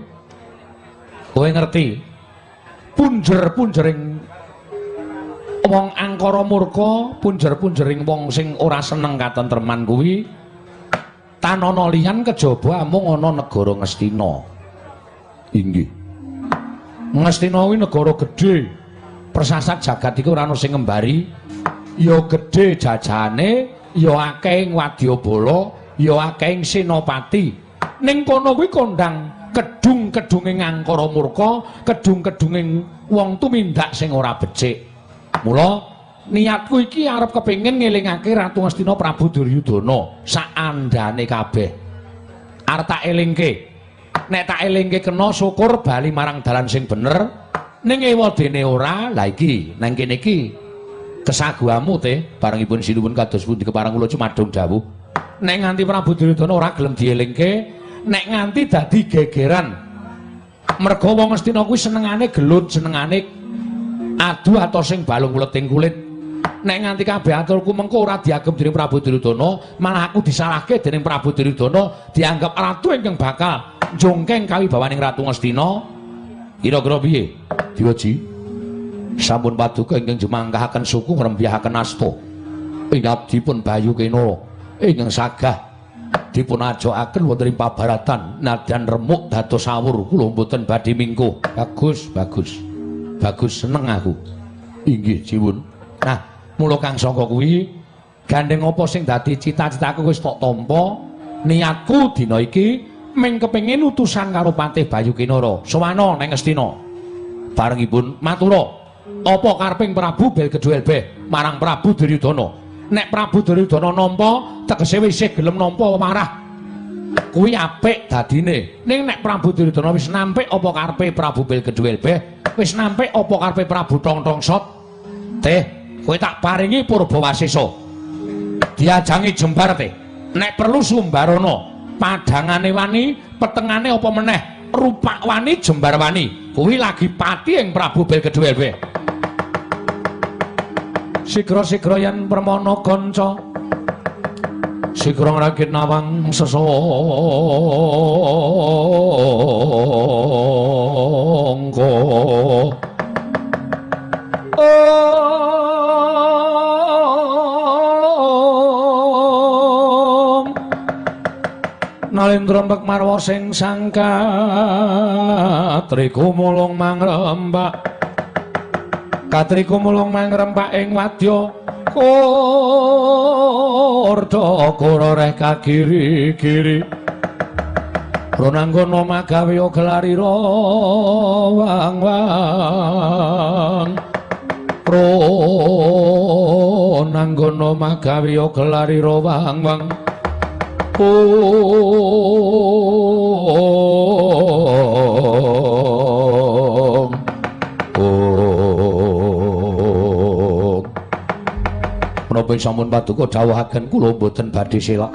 Kowe ngerti? Punjer-punjering wong angkara murka punjer-punjering wong sing ora seneng katentreman kuwi tanana liyan kejaba amung ana negara Ngastina. Inggih. Ngastina kuwi negara gedhe. Persasat jagat iku ora ana sing ngembari. Ya gedhe jajane, ya akeh ing wadyabala, ya akeh ing senopati. Ning kono kuwi kondang kedung-kedunge ngangkara murka, kedung-kedunge wong tumindak sing ora becik. Mula niatku iki arep kepengin ngelingake Ratu Astina Prabu Duryudana saandane kabeh. Arep tak elingke. Nek tak elingke kena syukur bali marang dalan sing bener. Ning ewadene ora, la iki nang kene iki kesaguamu te barengipun sinuwun kados pundi keparang kula cumadung dawuh. Nek nganti Prabu Duryudana ora gelem dielingke, nek nganti dadi gegeran merga wong Astina kuwi senengane gelut, senengane adu atau sing balung mleting kulit nek nganti kabeh aturku mengko ora diagem dening Prabu Duryudana, malah aku disalahke dening Prabu Duryudana dianggap ratu ingkang bakal jongkeng kawibawaning Ratu Ngastina. Kira-kira piye? Diwaji. Sampun paduka ingkang jemangkahaken suku ngrembyahaken asta. Ing abdipun Bayu Kena ingkang sagah dipun ajokaken wonten ing pabaratan nadyan remuk dados sawur kula mboten badhe mingkuh. Bagus, bagus. Bagus seneng aku. Inggih, Jiwun. Nah, Mula kang sangka kuwi gandeng apa sing dadi cita-citaku wis tok tampa. Niatku dina iki mung kepengin utusan karo Patih Bayu Kinara. Sowana ning Astina. Barengipun matura, apa kareping Prabu Belkedhuelbe marang Prabu Duryudana? Nek Prabu Duryudana nampa, tegese wis gelem nampa marah. Kuwi apik dadine. Ning nek Prabu Duryudana wis nampik apa karepe Prabu Belkedhuelbe, wis nampik apa karepe Prabu Tongtongsot? Teh kowe tak paringi Purbawasesa. Diajangi jembar te. Nek perlu sumbarana, padangane wani, petengane apa meneh, rupak wani, jembar wani. Kuwi lagi pati ing Prabu Belkedhuwe. Sigra-sigra yen permana kanca. Sigra ngragit nawang sesangka. Oh Ngalindra mbek marwa sing sangka. Triku mulung mangrembak. Katriku mulung mangrembak ing wadya Kurda kuroreh kagiri-giri Ronanggono magawe gelari wang wang Ronanggono magawe gelari wang wang Menapa sampun paduka dawuhaken kula boten badhe selak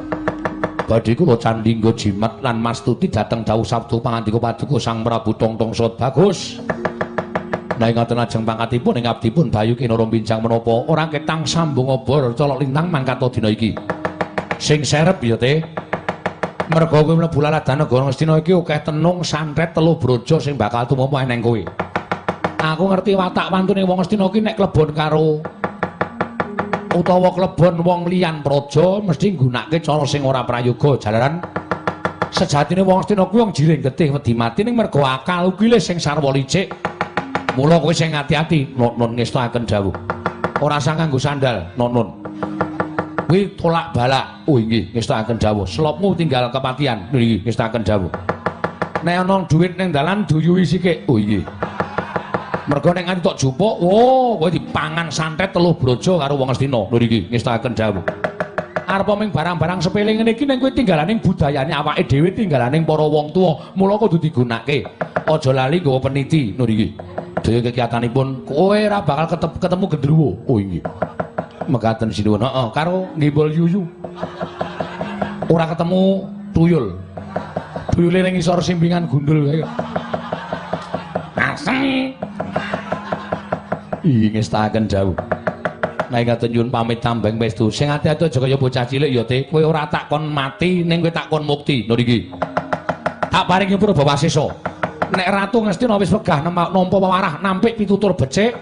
Badhe kula candhi nggo jimat lan mastuti dhateng dawuh sabda pangandika paduka Sang Prabu Tongtong Sot bagus. Nah ngoten ajeng pangkatipun ing abdipun Bayu Kinara bincang menapa ora ketang sambung obor colok lintang mangkat dina iki sing serep ya te mergo kowe mlebu laladan negara Ngastina iki akeh tenung santret telu brojo sing bakal tumapa eneng kowe. Aku ngerti watak wantune wong Ngastina iki nek klebon karo utawa klebon wong liyan praja mesti nggunakake cara sing ora prayoga jalaran. Sejatine wong Ngastina kuwi wong jiring getih wedi mati ning mergo akal kuwi sing sarwa licik. Mula kowe sing ati-ati nun ngestakaken dawuh. Ora sang kanggo sandal nun kuwi tolak balak. Oh nggih, ngestakaken dawuh. Selopmu tinggal kepatian. Nggih, ngestakaken dawuh. Nek ana dhuwit ning dalan duyuhi sikik. Oh nggih. Mergo nek nganti tok jupuk, oh, kowe dipangan santet teluh brojo karo wong Astina. Lho iki ngestakaken dawuh. Arep ming barang-barang sepele ngene iki ning kowe tinggalaning budayane awake dhewe tinggalaning para wong tuwa. Mula kudu digunakake. Aja lali nggawa peniti. Lho iki. Dhewe kegiatanipun kowe ora bakal ketemu gendruwo. Oh nggih. Mekaten sinuwun. Heeh, karo ngimbul yuyu. Ora ketemu tuyul. Tuyule ning isor simpingan gundul kae. Aseng. Ih, ngestaken jauh. Nek ngaten nyuwun pamit tambeng pestu. Sing ati-ati aja kaya bocah cilik ya, Te. Kowe ora takon mati ning kowe takon mukti. Lho iki. Tak paringi Purbawasesa. Nek Ratu Ngastina wis wegah nampa pawarah nampik pitutur becik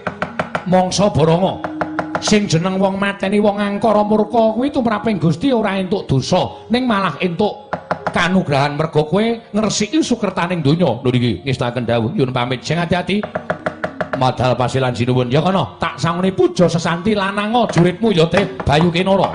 mangsa Baranga. Sing jeneng wong mateni wong angkara murka kuwi tumraping Gusti ora entuk dosa. Ning malah entuk kanugrahan mergo kowe ngresiki sukertaning donya. Lho iki ngestaken dawuh yun pamit. Sing ati-ati madal pasilan sinuwun. Ya kono tak sangune puja sesanti lanang juritmu ya te Bayu Kinara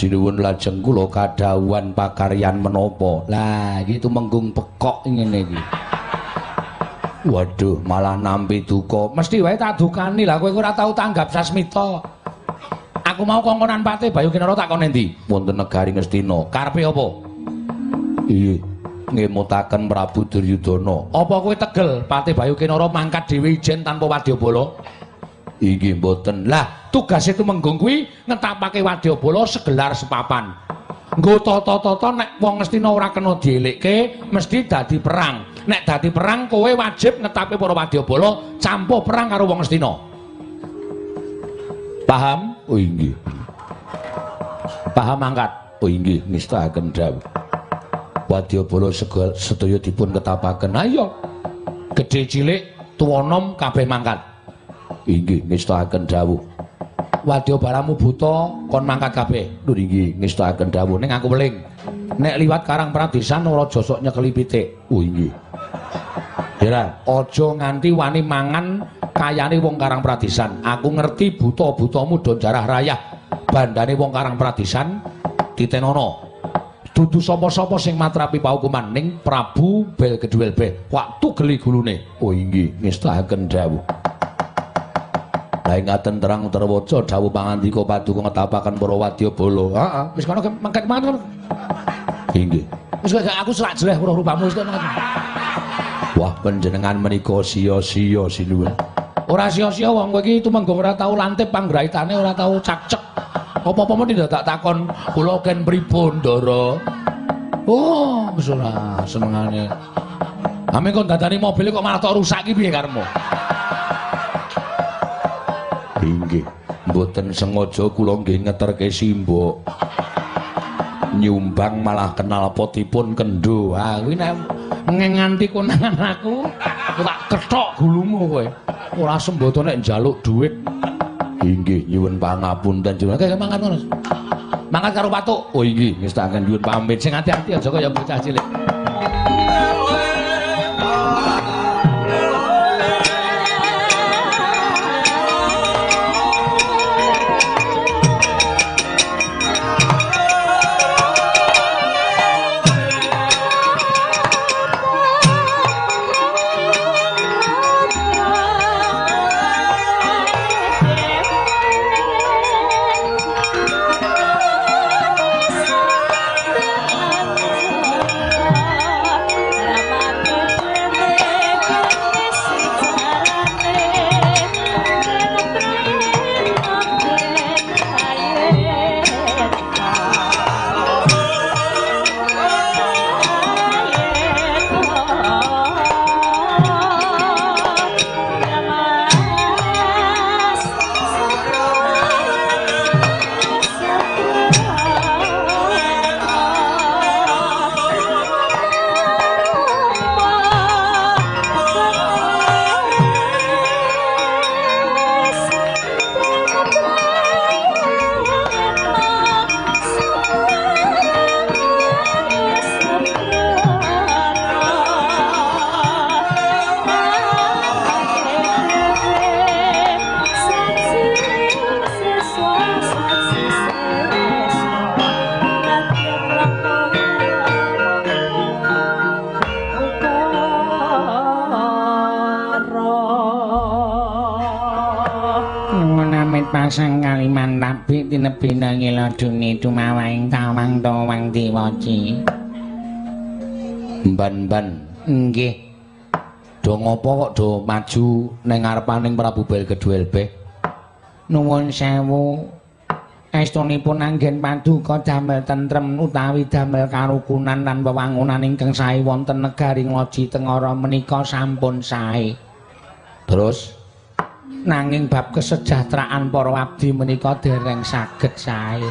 sinuwun lajeng kula kadhawuhan pakaryan menapa? Lah iki tumenggung pekok ngene iki. Waduh malah nampi duka. Mesti wae tak dukani lah kowe ora tau tanggap sasmita. Aku mau kongkonan pate bayu kinara tak kon endi wonten negari ngestina. Karepe apa? Iya ngemutaken Prabu Duryudana. Apa kowe tegel pate bayu kinara mangkat dhewe ijen tanpa wadyabala Inggih mboten. Lah, tugas itu kuwi ngetapake wadyabala segelar sepapan. Nggo tata-tata nek wong Ngastina ora kena dielikke, mesti dadi perang. Nek dadi perang kowe wajib ngetapi para wadyabala campuh perang karo wong Ngastina. Paham? Oh inggih. Paham angkat? Oh inggih, nistaaken dawuh. Wadyabala sedaya dipun ketapaken. Ayo. Gedhe cilik, tuwa nom kabeh mangkat. Inggih, ngestakaken dawuh. Wadya balamu buta kon mangkat kabeh. Lho inggih, ngestakaken dawuh ning aku weling. Nek liwat Karang Pradesan ora josok nyekeli pitik. Oh inggih. Dera, aja nganti wani mangan kayane wong Karang Pradesan. Aku ngerti buta-butamu do jarah rayah. Bandane wong Karang Pradesan ditenono. Dudu sapa-sapa sing matrapi paukuman ning Prabu Bel Kedhuwelbe. Waktu geli gulune. Oh inggih, ngestakaken dawuh. Lah ngaten terang terwaca dawuh pangandika paduka ngetapaken para wadyabala. Heeh, wis kono mangkat mangkat. Inggih. Wis aku serak jeleh rupa-rupamu wis kono. Wah, panjenengan menika sia-sia sinuwun. Ora sia-sia wong kowe iki tumenggung ora tau lantip panggraitane ora tau cakcek. Apa-apa mesti tak takon kula ken pripun, Ndara? Oh, wis ora senengane. Ame kok dadani mobil kok malah tok rusak iki piye karemu? Inggih, mboten sengaja kula nggih ngeterke simbok. Nyumbang malah kenal potipun kendo. Ah, kuwi nek nganti konangan aku, tak kethok gulumu kowe. Ora sembodo nek njaluk dhuwit. Inggih, nyuwun pangapunten jenengan. Kaya mangan ngono. Mangan karo patuk. Oh inggih, ngestaken nyuwun pamit. Sing ati-ati aja kaya bocah cilik. Ban-ban. Nggih. Do ngopo kok do maju ning ngarepaning Prabu Bel Kedhuelbeh nuwun sewu. Estunipun anggen paduka damel tentrem utawi damel karukunan lan wewangunan ingkang sae wonten negari ngoji tengara menika sampun sae. Terus? Nanging bab kesejahteraan para abdi menika dereng saged sae.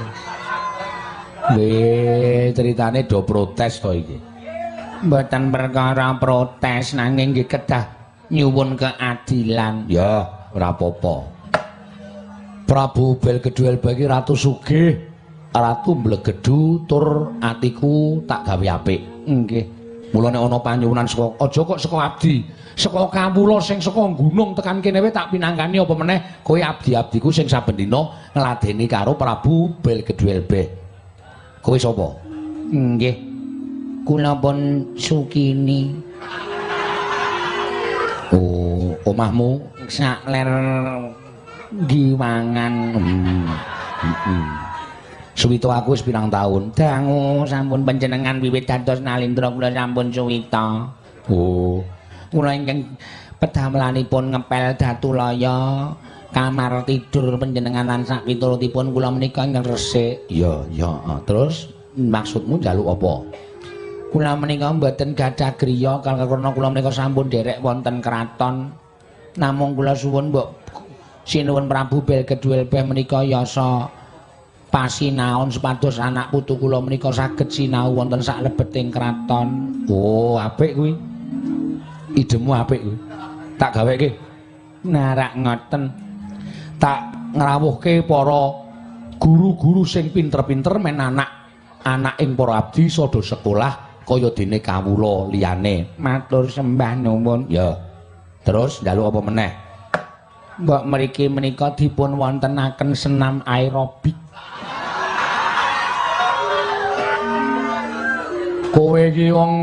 Nggih, critane do protes to iki. Mboten perkara protes nanging nggih kedah nyuwun keadilan. Ya, ora apa-apa. Prabu Bel Geduel bagi ratu sugih, ratu mblegedu tur atiku tak gawe apik. Nggih. Mula nek ana panyuwunan saka aja kok saka abdi, saka kawula sing saka gunung tekan kene wae tak pinanggani apa meneh kowe abdi-abdiku sing saben dina ngladeni karo Prabu Belgeduelbeh. Kowe sapa? Nggih. Kula pun Sukini. Oh, omahmu sak ler giwangan. Hmm. Hmm. Suwita aku wis pirang taun? Dangu sampun panjenengan wiwit dados nalindra kula sampun suwita. Oh, kula ingkang pedamelanipun ngepel Datulaya kamar tidur panjenengan lan sak piturutipun kula menika ingkang resik. Iya, iya. Terus maksudmu njaluk apa? Kula menika mboten gadah griya karena kula menika sampun derek wonten kraton. Namung kula suwun mbok sinuwun Prabu Belgedwel Beh menika yasa pasinaon supados anak putu kula menika saged sinau wonten sak lebeting kraton. Oh, apik kuwi. Idemu apik kuwi. Tak gaweke. Narak ngoten. Tak ngrawuhke para guru-guru sing pinter-pinter men anak anak ing para abdi sada sekolah kaya dene kawula liyane. Matur sembah nuwun. Ya. Terus njaluk apa meneh? Mbok mriki menika dipun wontenaken senam aerobik. Kowe iki wong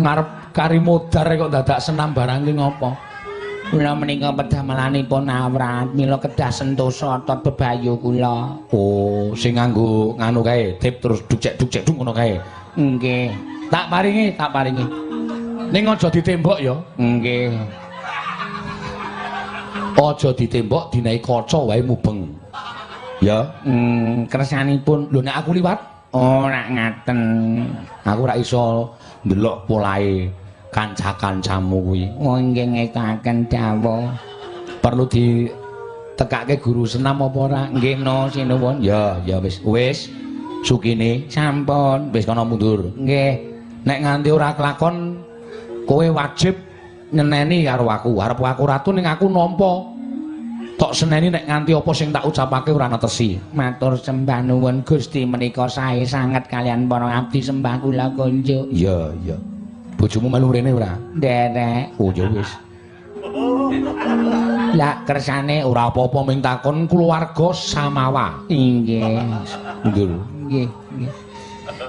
ngarep kari modar kok dadak senam barang ki ngopo? Kula menika pedamelanipun awrat mila kedah sentosa tot bebayu kula. Oh, sing nganggo nganu kae, tip terus dukcek-dukcek dung ngono kae. Nggih. Tak paringi, tak paringi. Ning aja ditembok ya. Nggih. Aja ditembok dinai kaca wae mubeng. Ya. Hmm, kersanipun Lho nek aku liwat, ora ngaten. aku ora iso ndelok polahe kanca-kancamu kuwi. Oh nggih ngetaken dawuh. Perlu di tekake guru senam apa ora? Nggih no sinuwun. Ya, ya wis. Wis. Sukine Sampun. wis kana mundur. Nggih. Nek nganti ora kelakon kowe wajib nyeneni karo aku. Arep aku ratu ning aku nampa. Tok seneni nek nganti apa sing tak ucapake ora netesi. Matur sembah nuwun Gusti menika sae sanget kalian para abdi sembah kula kunjuk. Iya, iya. Bojomu melu rene ora? Derek. Oh, ya wis. Lah kersane Ora apa-apa ming takon keluarga Samawa. inggih. Mundur. Nggih, nggih.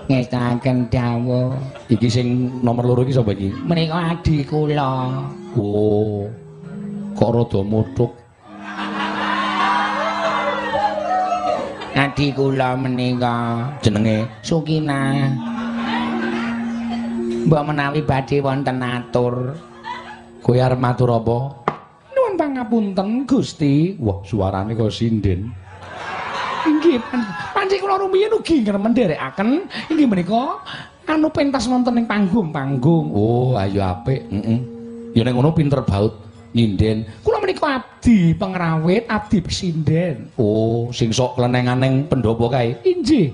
Ngestaken dawuh. Iki sing nomor loro iki sapa iki? Menika adi kula. Oh. Kok rada mutuk. Adi kula menika Jenenge Sukina. Mbok menawi badhe wonten atur. kowe arep matur apa? Nuwun pangapunten Gusti. Wah, suarane kok sinden. Inggih, pan- panci kula rumiyin ugi nderekaken inggih menika anu pentas wonten ing panggung-panggung. Oh, ayo apik. Heeh. Ya nek ngono pinter baut nyinden. Kula menika abdi pengrawit, abdi pesinden. Oh, sing sok klenenganeng pendopo kae. Inggih.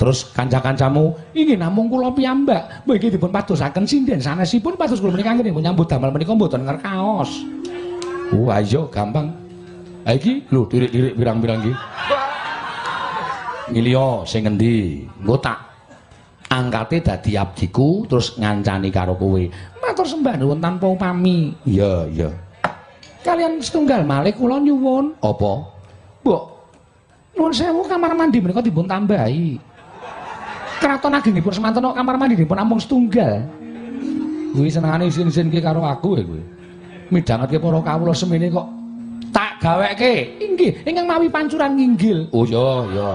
Terus kanca-kancamu Inggih namung kula piyambak. Mbok iki dipun padosaken sinden sanesipun pados kula menika nggih nyambut damel menika mboten ngerkaos. Oh, ayo gampang. Ha iki lho dirik-dirik pirang-pirang iki. Milio sing endi? Engko tak angkate dadi abdiku terus ngancani karo kowe. Matur sembah nuwun tanpa upami. Iya, iya. Kalian setunggal malih kula nyuwun, Apa? Mbok. Nuwun sewu kamar mandi menika dipun tambahi. Kraton agengipun semanten kamar mandi dipun ampung setunggal. Kuwi senengane isin-isin ki karo aku ya kowe. Midhangetke para kawula semene kok gaweke. Inggih, ingkang mawi pancuran nginggil. Oh iya, iya.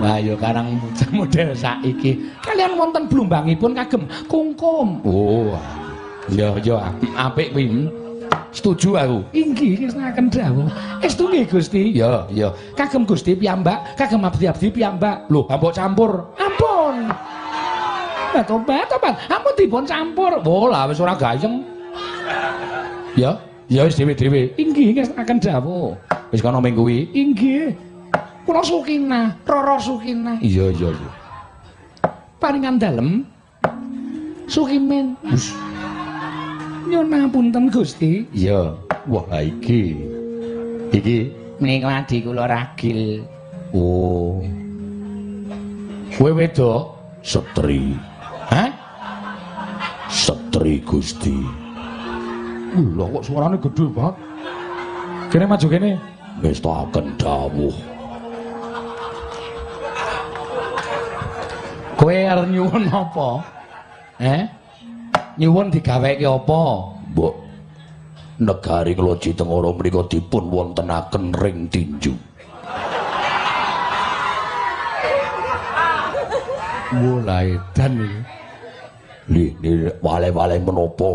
Wah, ya karang model saiki. Kalian wonten blumbangipun kagem kungkum. Oh. Iya, iya. Apik kuwi. hmm. Setuju aku. Inggih, ngesnaken dawuh. Estu nggih Gusti. Iya, iya. Kagem Gusti piyambak, kagem abdi-abdi piyambak. Loh, ambok campur. Ampun. Tobat, tobat. Ampun dipun campur. Oh, lah wis ora gayeng. Ya, ya wis dhewe-dhewe. Inggih, ngesnaken dawuh. Wis kana ming kuwi. Inggih. Kula Sukina, Roro Sukina. Iya, iya, iya. Paringan dalem. Sukimin. Nyuwun ngapunten Gusti. Iya. Wah, iki. Iki. Menika adi kula ragil. Oh. Kowe wedok setri. Hah? Setri Gusti. Lho kok suarane gedhe banget. Kene maju kene. Wis taken dawuh. Kowe arep nyuwun apa? Eh? Nyuwun digaweke apa? Mbok negari Kloji Tengara menika dipun wontenaken ring tinju. Mulai dan iki. Li, li wale-wale menapa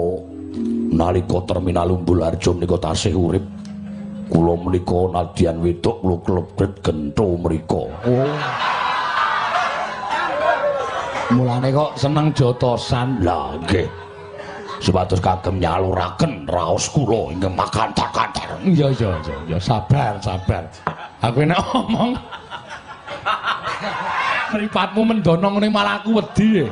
nalika terminal Umbul Harjo menika tasih urip kula menika nadyan wedok kula klebet gentho mriku Oh. Mulane kok seneng jotosan. lah nggih sebatus kagem nyaluraken raos kula ingkang makantar-kantar Iya iya iya iya sabar sabar. Aku nek omong Mripatmu mendono ngene malah aku wedi.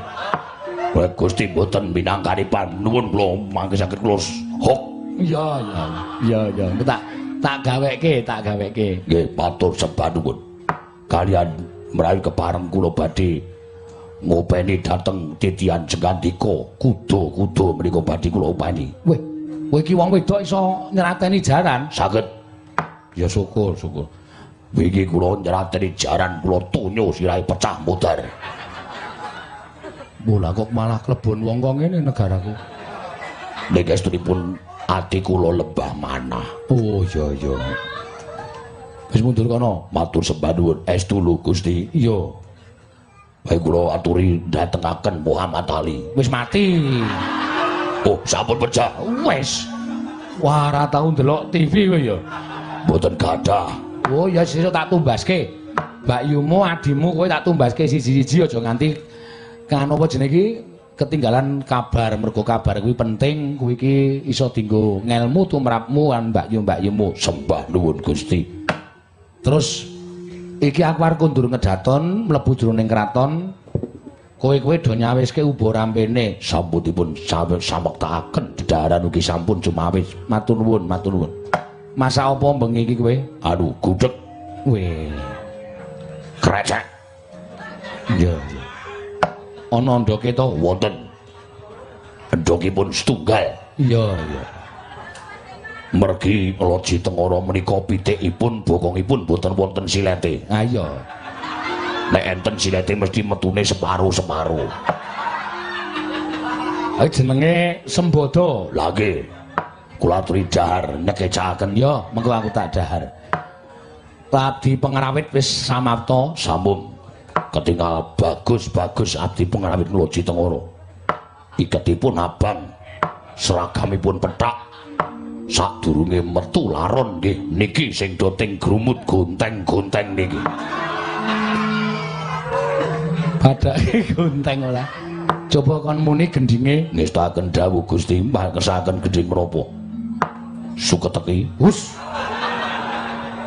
Kowe Gusti mboten minangkanipan. Nuwun kula mangke saged kula hok. Iya iya iya iya tak tak gaweke tak gaweke. nggih matur sembah nuwun. Kalian merawi kepareng kula badhe ngopeni dhateng titian jengandika kuda-kuda menika badhe kula openi. Weh, kowe iki wong wedok iso nyerateni jaran. saged. Ya syukur syukur. Wingi kula nyerateni jaran kula tunyo sirahe pecah modar Bola kok malah klebon wong kok ngene negaraku. nek estunipun ati kula lembah manah Oh iya iya. Wis mundur kono. matur sembah nuwun estu lho Gusti Iya. bae kula aturi dhatengaken Muhammad Ali Wis mati. oh sampun pecah Wis. Wah, ora tau ndelok TV kowe ya. mboten gadah Oh ya sesuk tak tumbaske. Mbak Yumu adimu kowe tak tumbaske siji-siji aja nganti kan apa jenenge ketinggalan kabar mergo kabar kuwi penting kuwi iki iso dienggo ngelmu tumrapmu kan Mbak Yu Mbak Yumu. sembah nuwun Gusti Terus iki aku arep kundur ngedaton mlebu jroning kraton. Kowe-kowe do nyawiske ubo rampene. sampunipun sampe samektakaken dedaran ugi sampun jumawis Matur nuwun, matur nuwun. Masa apa bengi iki kowe? aduh gudeg Weh. krecek Iya, iya. Ana ndoke to? wonten endhogipun setunggal Iya, iya. mergi loji tengara menika pitikipun bokongipun boten wonten silete Ah iya. nek enten silete mesti metune separo-separo Iki jenenge Sembodo. lagi kula aturi dahar nyekecaken Ya, mengko aku tak dahar. Tadi pengerawit wis samapta. sambung ketinggal bagus-bagus abdi pengrawit loji tengara iketipun abang seragamipun petak sadurunge metu laron nggih niki sing doting grumut gonteng-gonteng niki Badake gonteng ora. Coba kon muni gendinge. ngestaken dawuh Gusti mangkesaken gedhe menapa suketeki Hus.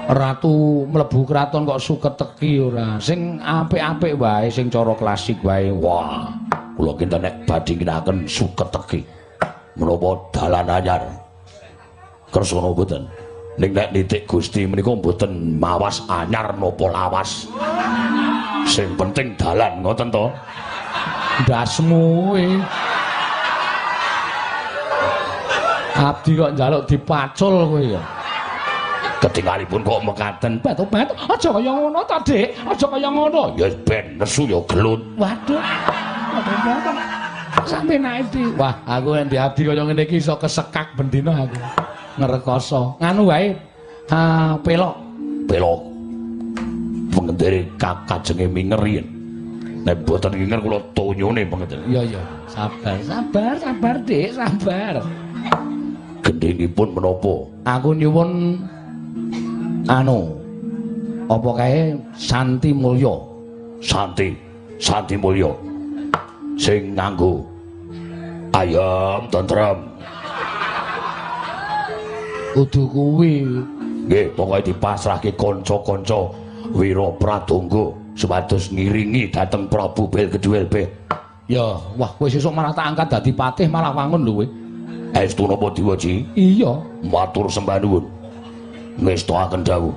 Ratu mlebu kraton kok suketeki ora. Sing apik-apik wae, sing cara klasik wae. wah kula kinten nek badhe nginaken suketeki menapa dalan anyar kersa mboten ning nek nitik Gusti menika mboten mawas anyar napa lawas sing penting dalan ngoten to Ndasmu kuwi. Abdi kok njaluk dipacul kowe ya. Ketinggalipun kok mekaten Batu-batu, aja kaya ngono ta, Dik. Aja kaya ngono. ya ben nesu ya gelut Waduh. Sampe naik di. Wah, aku yang di abdi kaya ngene iki iso kesekak bendina aku. Ngrekoso. Nganu wae. Ha, pelok. pelok pengendiri kakajenge minger yen nek boten kinger kula tonyone pengendiri Iya, iya. Sabar, sabar, sabar, Dik, sabar. gendhengipun menapa Aku nyuwun anu apa kae Santi Mulya. Santi Santi Mulya sing nganggo ayam tentrem Kudu kuwi. nggih pokoke dipasrahke kanca-kanca Wira Pradonga supados ngiringi dhateng Prabu Belgeduel be Ya, wah kowe sesuk malah tak angkat dadi patih malah wangun lho kowe. estu napa diwaji Iya. matur sembah nuwun ngestakaken dawuh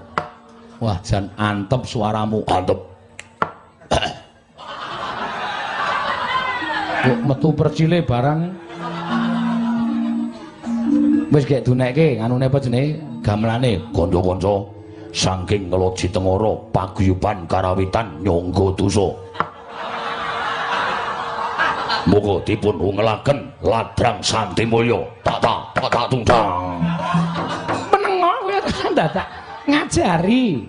Wah, jan antep suaramu. antep Kok metu percile barang. Wis gek dunekke anune apa jenenge? Gamelane. kanca-kanca saking ngeloji tengara paguyuban karawitan nyangga dosa Muga dipun ungelaken ladrang santi mulya tata tata tungtang Menengo kowe kan dadak ngajari.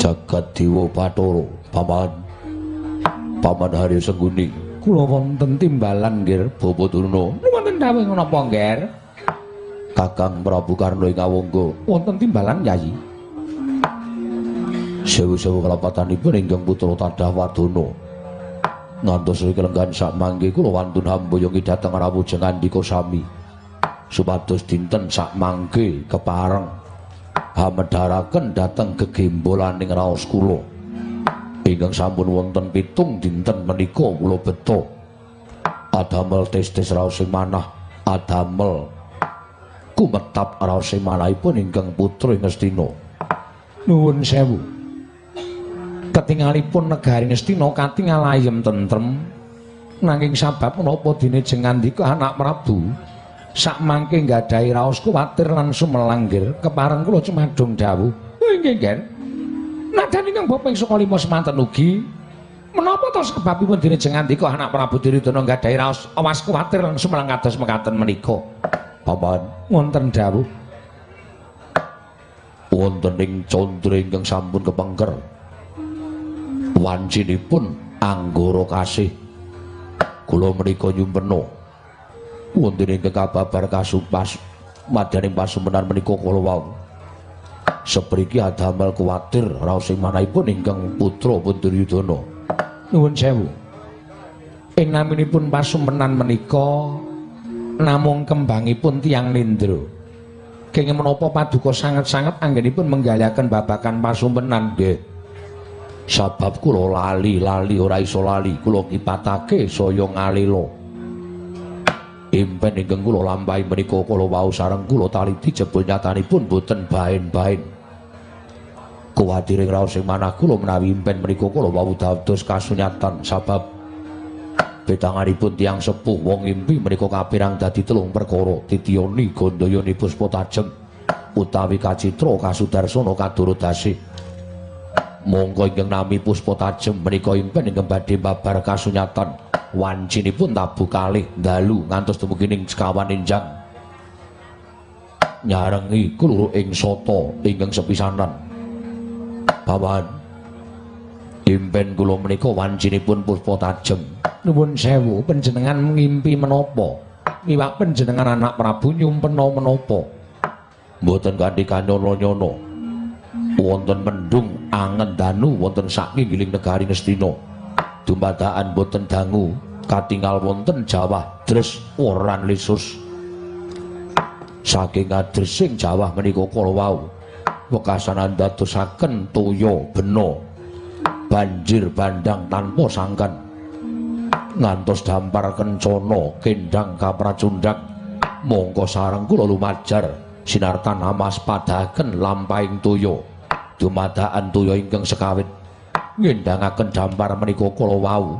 jagat Dewa Bathara paman paman Hari Sengguni Kula wonten timbalan nggih Bapak Durna. Wonten dawuh menapa nggih? Kakang Prabu Karno ing Awangga Wonten timbalan Yayi. sewu-sewu kelepatanipun ingkang putra Tadah Wadana ngantos riki lenggan sak mangke kula wantun hamboyongi dhateng rawuh ngandika sami. Supados dinten sak mangke kepareng hamedharaken dhateng gegembolaning raos kula. Ingkang sampun wonten pitung dinten menika kula beto. Adamel tes-tes raos sing manah adamel kumetap raos sing manahipun ingkang putra Ngastina. Nuwun sewu. Ketingalipun negari Ngastina katingal ayem tentrem. Nanging sabab menapa dene jengandika anak Prabu sak mangke nggadahi raos kuwatir lan sumelanggir kepareng kula cemadung dawuh. Nggih, nggih. Nadan ingkang bopeng saka lima semanten ugi menapa to sebabipun dene jengandika anak Prabu Diridana nggadahi raos awas kuwatir lan sumelang kados mekaten menika. paman Wonten dawuh wonten ing candra ingkang sampun kepengker wancinipun anggara kasih kula menika nyumpena wonten ingkang kababar kasupas madaning pasumenan menika kula wau sepriki adamel kuwatir raos sing manahipun ingkang putra Punduryudana Nuwun sewu. Ing naminipun pasumenan menika namung kembangipun tiang nindra. Kenging menapa paduka sanget-sanget anggenipun menggalaken babakan pasumenan nggih. Sabab kula lali-lali ora iso lali. Kula kipatake saya ngalela impen ingkang kula lampahi menika kala wau sareng kula taliti jebul nyatanipun boten baen-baen. Kuwatiring raos sing manah kula menawi impen menika kala wau dados kasunyatan. Sabab betanganipun tiang sepuh wong impi menika kapirang dadi telung perkara titiyoni gandayani puspa tajem utawi kacitra kasudarsana kadurodasih monggo ingkang nami puspa tajem menika impen ingkang badhe babar kasunyatan. Wancinipun tabuh kalih dalu ngantos dumugi sekawan enjang. Nyarengi kluru ing sata ingkang sepisanan. Paman impen kula menika wancinipun puspa tajem Nuwun sewu panjenengan ngimpi menapa? Miwak panjenengan anak Prabu nyumpena menapa? mboten kanthi kanyono-nyono wonten mendung angen danu wonten sakinggiling negari Ngastina dumadakan boten dangu katingal wonten Jawah dres oran lisus. Saking adresing Jawah menika kala wau wekasan dadosaken toya bena. Banjir bandang tanpa sangkan. Ngantos dampar kencana kendang kapracundhak mongko sareng kula lumajar sinartan amas padaken lampahing toya dumadakan toya ingkang sekawit. Ngendhangaken dampar menika kala wau.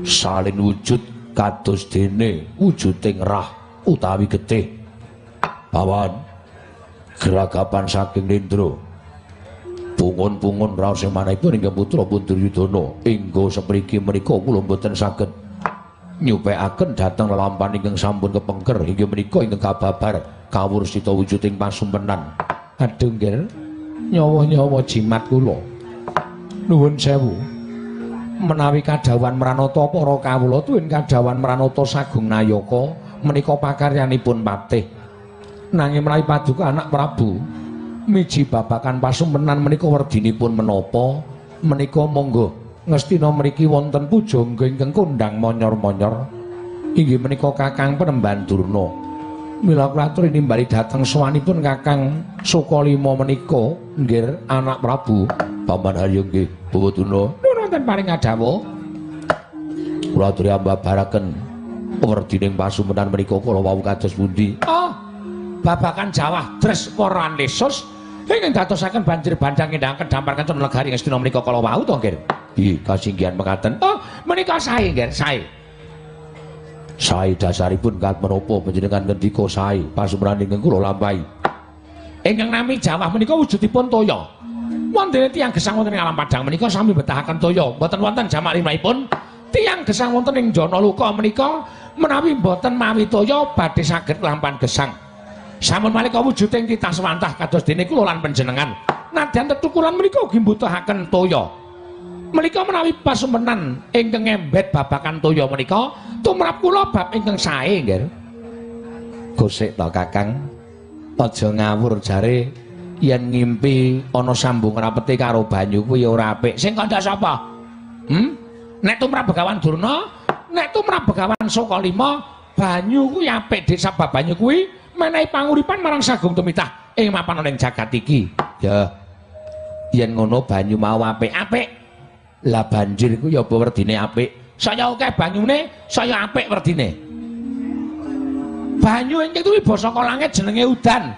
Salin wujud kados dene wujuding rah utawi getih. Pawan geragapan saking nindra. Pungun-pungun raos manahipun inggih putra Punduryudana inggo sepriki menika kula boten saged nyupekaken dhateng lelampahan ingkang sampun kepengker. Inggih menika ingkang kababar kawursita wujuding pasumpenan Aduh nggih. Nyawa-nyawa jimat kula. Nuwun sewu. Menawi kadawan Mranata para kawula tuwin kadawan Mranata sagung nayaka menika pakaryanipun patih. Nanging menawi paduka anak Prabu miji babakan pasumpenan menika werdinipun menapa menika monggo ngestina mriki wonten pujangga ingkang kondang monyor-monyor inggih menika Kakang Penemban Durna mila kula aturi nimbali dhateng sowanipun Kakang Sukalima menika nggih anak Prabu. Paman haryo nggih bawatuna nuwun wonten paring adawuh kula aturi ambabaraken. Werdining pasumpenan menika kala wau kados pundi? Oh babakan Jawah Dres Moran Lesus ingin dadosaken banjir bandang indang kedampar kencana negari Ngastina menika kala wau to nggih nggih kasinggihan mekaten. Oh menika sae nggih sae sae dasaripun kat menapa panjenengan ngendika sae pasumpenan ingkang kula lampahi ingkang nami Jawah menika wujudipun toya. Wonten tiyang gesang wonten ing alam padang menika sami betahaken toya. Mboten wonten jamak limrahipun. Tiyang gesang wonten ing jana luka menika menawi mboten mawi toya badhe saged lampan gesang. Sampun malika wujuding titah swantah kados dene kula lan panjenengan. Nadyan tetukulan menika ugi mbutuhaken toya. Menika menawi pasumenan ingkang embet babakan toya menika tumrap kula bab ingkang sae nggih. Gosek to Kakang. Aja ngawur jare yen ngimpi ana sambung rapete karo banyu kuwi ora apik. Sing kandha sapa? Hmm? Nek tumrap Begawan Durna, nek tumrap Begawan Sokalima, banyu kuwi apik desa banyu kuwi menehi panguripan marang Sagung Tumitah ing mapan ning jagat iki. Ya. Yen ngono banyu mau apik-apik. Lah banjir ku ya apa werdine apik. Saya akeh banyune, saya apik werdine. Banyu ingkang kuwi basa langit jenenge udan.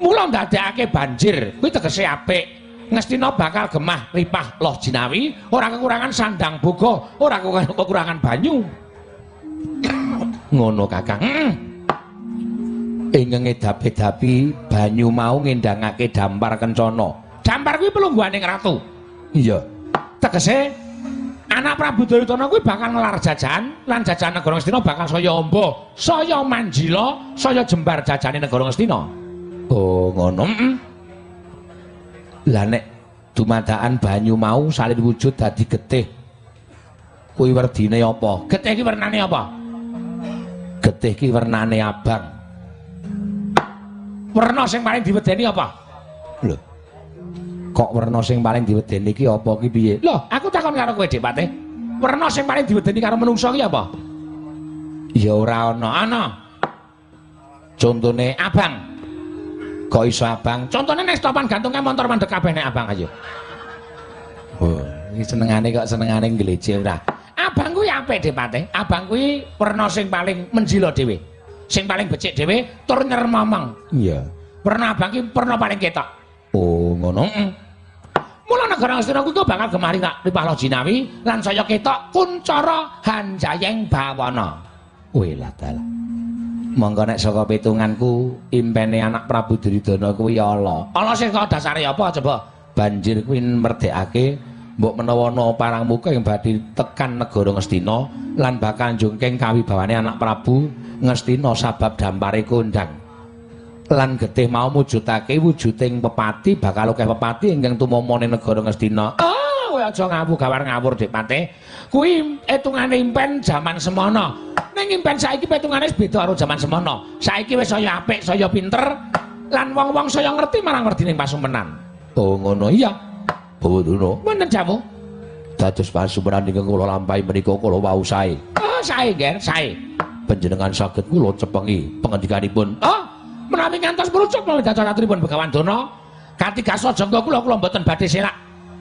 Mula ndadekake banjir, kuwi tegese apik. Ngestina bakal gemah ripah loh jinawi, ora kekurangan sandang boga, ora kekurangan banyu. Ngono Kakang. Heeh. Ing ngedap-edapi banyu mau ngendangake dampar kencana. Dampar kuwi pelungguhaning ratu. Iya. Tegese anak Prabu Duryudana kuwi bakal ngelar jajan lan jajan negara Ngastina bakal saya amba, saya manjila, saya jembar jajane negara Ngastina. Oh, ngono. Heeh. Lah nek dumadakan banyu mau salin wujud dadi getih. Kuwi werdine apa? Getih iki wernane apa? Getih ki wernane abang. Werna sing paling diwedeni apa? Lho. Kok werna sing paling diwedeni ki apa ki piye? Loh, aku takon karo kowe, Dik Patih. Werna sing paling diwedeni karo menungsa ki apa? Ya ora ana. Ana. Contone Abang. kok iso abang? Contone nek stopan gantunge motor mandek kabeh nek abang ayo. Oh, iki senengane kok senengane ngleje ora. Abang kuwi apik, Dik Patih. Abang kuwi werna sing paling menjila dhewe. Sing paling becik dhewe tur nyermamang. Iya. Werna abang ki werna paling ketok. Oh, ngono. Heeh. Mula negara Ngastina kuwi bakal gemari tak Ripahlo Jinawi lan saya ketok kuncara Hanjayeng Bawana. Wih lah dalah. Monggo nek saka pitunganku impene anak Prabu Duryudana kuwi ala. Allah sing kok dasare apa coba? Banjir kuwi merdekake mbok menawa ana parang muka yang badhe tekan negara Ngastina lan bakal njungking kawibawane anak Prabu Ngastina sabab dampare kondang. Lan getih mau mujudake wujuding pepati bakal akeh pepati ingkang tumama ning negara Ngastina. Oh, kowe aja ngawur gawar ngawur Dik Patih. Kuwi etungane impen jaman semono. Ning impen saiki petungane beda karo jaman semono. Saiki wis saya apik, saya pinter lan wong-wong saya ngerti marang werdining pasumenan. Oh ngono iya. Bawaduna. Wonten jamu? Dados pasumeran ingkang kula lampahi menika kula wau sae. Oh, sae, Ger, sae. Panjenengan saged kula cepengi pengendikanipun. Oh, menawi ngantos merucuk menawi dados aturipun Begawan Dana, katigaso jangga kula kula mboten badhe selak.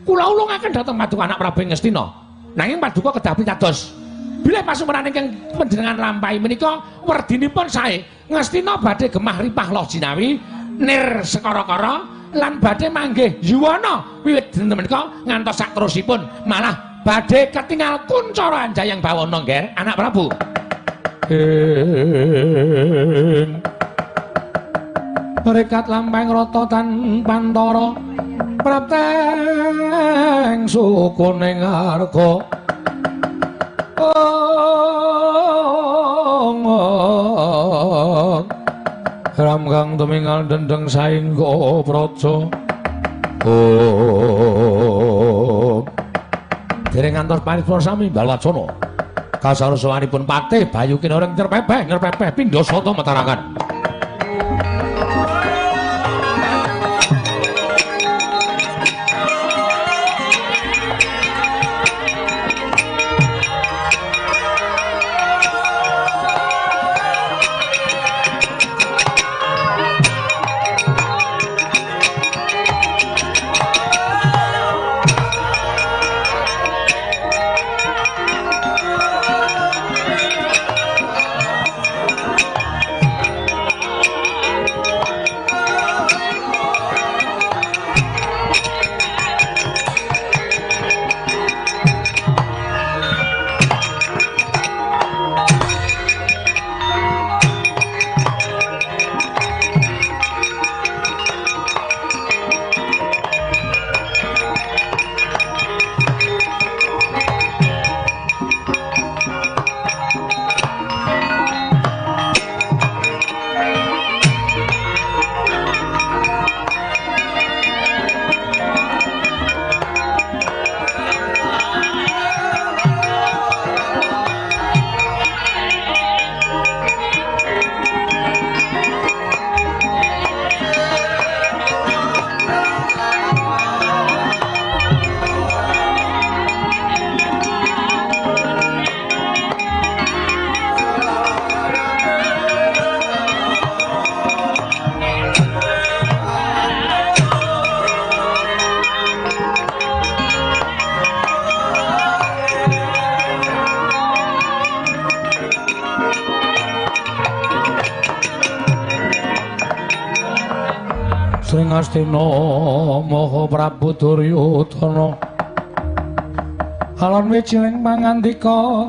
Kula ulungaken dhateng Paduka anak Prabu Ngastina. Nanging Paduka kedah pitados. Bilih pasumeran ingkang panjenengan lampahi menika werdinipun sae Ngastina badhe gemah ripah loh jinawi nir sekara-kara lan badhe manggih yuwana wiwit dinten menika ngantos sak terusipun malah badhe ketingal kuncara Anjayang Bawana nggih anak Prabu. Rekat lampeng rata tan pantara prapteng sukuning arga Oh, Ram kang tumingal dendeng saengga praja. Oh. Dereng ngantos paripurna sami balwacana. Kasarsawanipun patih Bayu Kinoreng nyerpepeh nyerpepeh pindha sata matarangan. Duryudana Alon wijining pangandika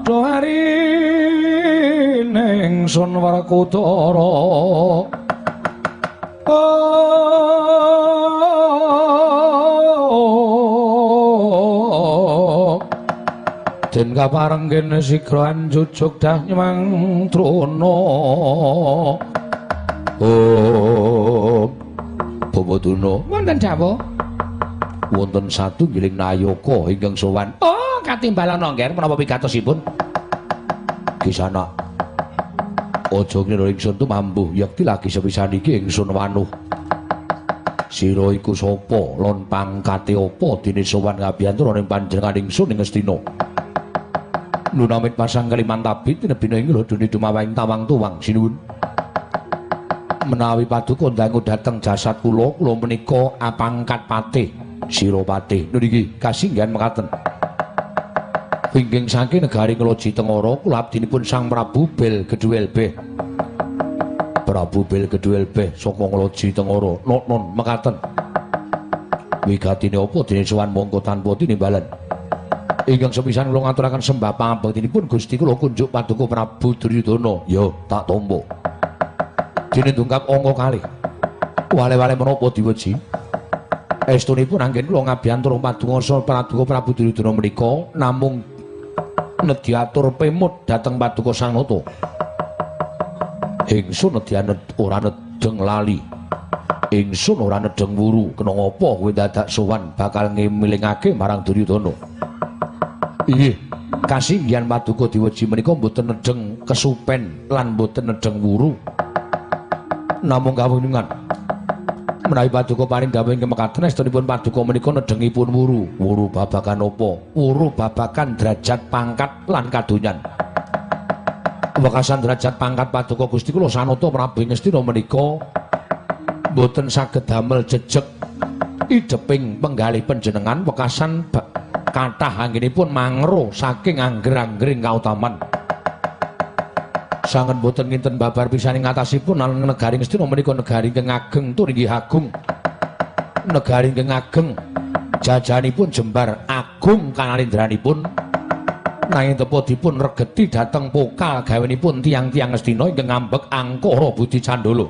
Dohari ning sun Werkudara Oh Den kapareng kene sigra anjujuk dah nyemang truna Oh Babaduna Wonten dawuh. Wonten satu giling nayaka ingkang sowan. Oh, katimbalan nongger menapa pigatosipun? kisana. Aja ngira ingsun tumambuh yakti lagi sepisan iki ingsun wanuh. Sira iku sapa? Lan pangkate apa? Dene sowan ngabiyantara ning panjenengan ingsun ing Astina nunamit pasang kalimantabi tinebina ing lho duni dumawahing tawang tuwang. Sinuwun. Menawi paduka ndangu dhateng jasad kula kula menika apangkat patih sira patih niki kasinggihan mekaten Pingging saking negari Ngeloji Tengara kula abdinipun Sang Prabu Bel Geduel Beh. Prabu Bel Geduel Beh saka Ngeloji Tengara. Non non mekaten. Wigatine apa dene sowan mongko tanpa tinimbalan. Ingkang sepisan kula ngaturaken sembah pangabektinipun Gusti kula kunjuk paduka Prabu Duryudana. Ya, tak tampa. Dene dungkap angka kalih. Wale-wale menapa diweji? Estunipun anggen kula ngabiyantara paduka Paduka Prabu Duryudana menika namung nedhi atur pemut dhateng paduka Sang Nata. Ingsun nedhi ora nedeng lali. Ingsun ora nedeng wuru kena ngapa kowe dadak sowan bakal ngemilingake marang Duryudana. Inggih, kasinggihan paduka diweji menika mboten nedeng kesupen lan mboten nedeng wuru. Namung kawuningan menawi paduka paring gawe ing mekaten estunipun paduka menika nedengipun wuru. Wuru babakan apa? Wuru babakan derajat pangkat lan kadonyan. Wekasan derajat pangkat paduka Gusti kula sanata Prabu Ngastina menika boten saged damel jejeg ideping penggalih panjenengan wekasan kathah anggenipun mangro saking angger-anggering kautaman sanget boten nginten babar pisaning ngatasipun lan negari Ngastina menika negari ingkang ageng tur inggih agung. Negari ingkang ageng jajanipun jembar agung kanalindranipun. Nanging tepo dipun regeti dhateng pokal gawenipun tiang-tiang Ngastina ingkang ngambek angkara Budi Candala.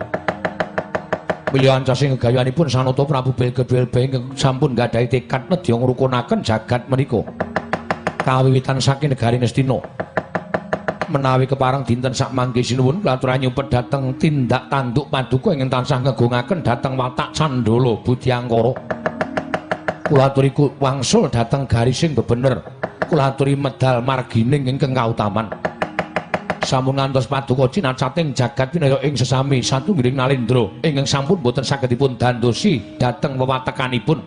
Pilihan casing gegayanipun Sanata Prabu Belgedwel ingkang sampun gadhahi tekad nedya ngrukunaken jagat menika. Kawiwitan saking negari Ngastina. Menawi keparang dinten sak mangke sinuwun kula nyumpet dhateng tindak tanduk paduka ingkang tansah ngegungaken dhateng watak Candala Budyangkara. Kula aturi wangsul dhateng garising bebener. Kula aturi medal margining ingkang kautaman. Sampun ngantos paduka cinacating jagat pinaya ing sesami satunggiling nalendra ingkang sampun boten saged dipun dandosi dhateng wewatekanipun.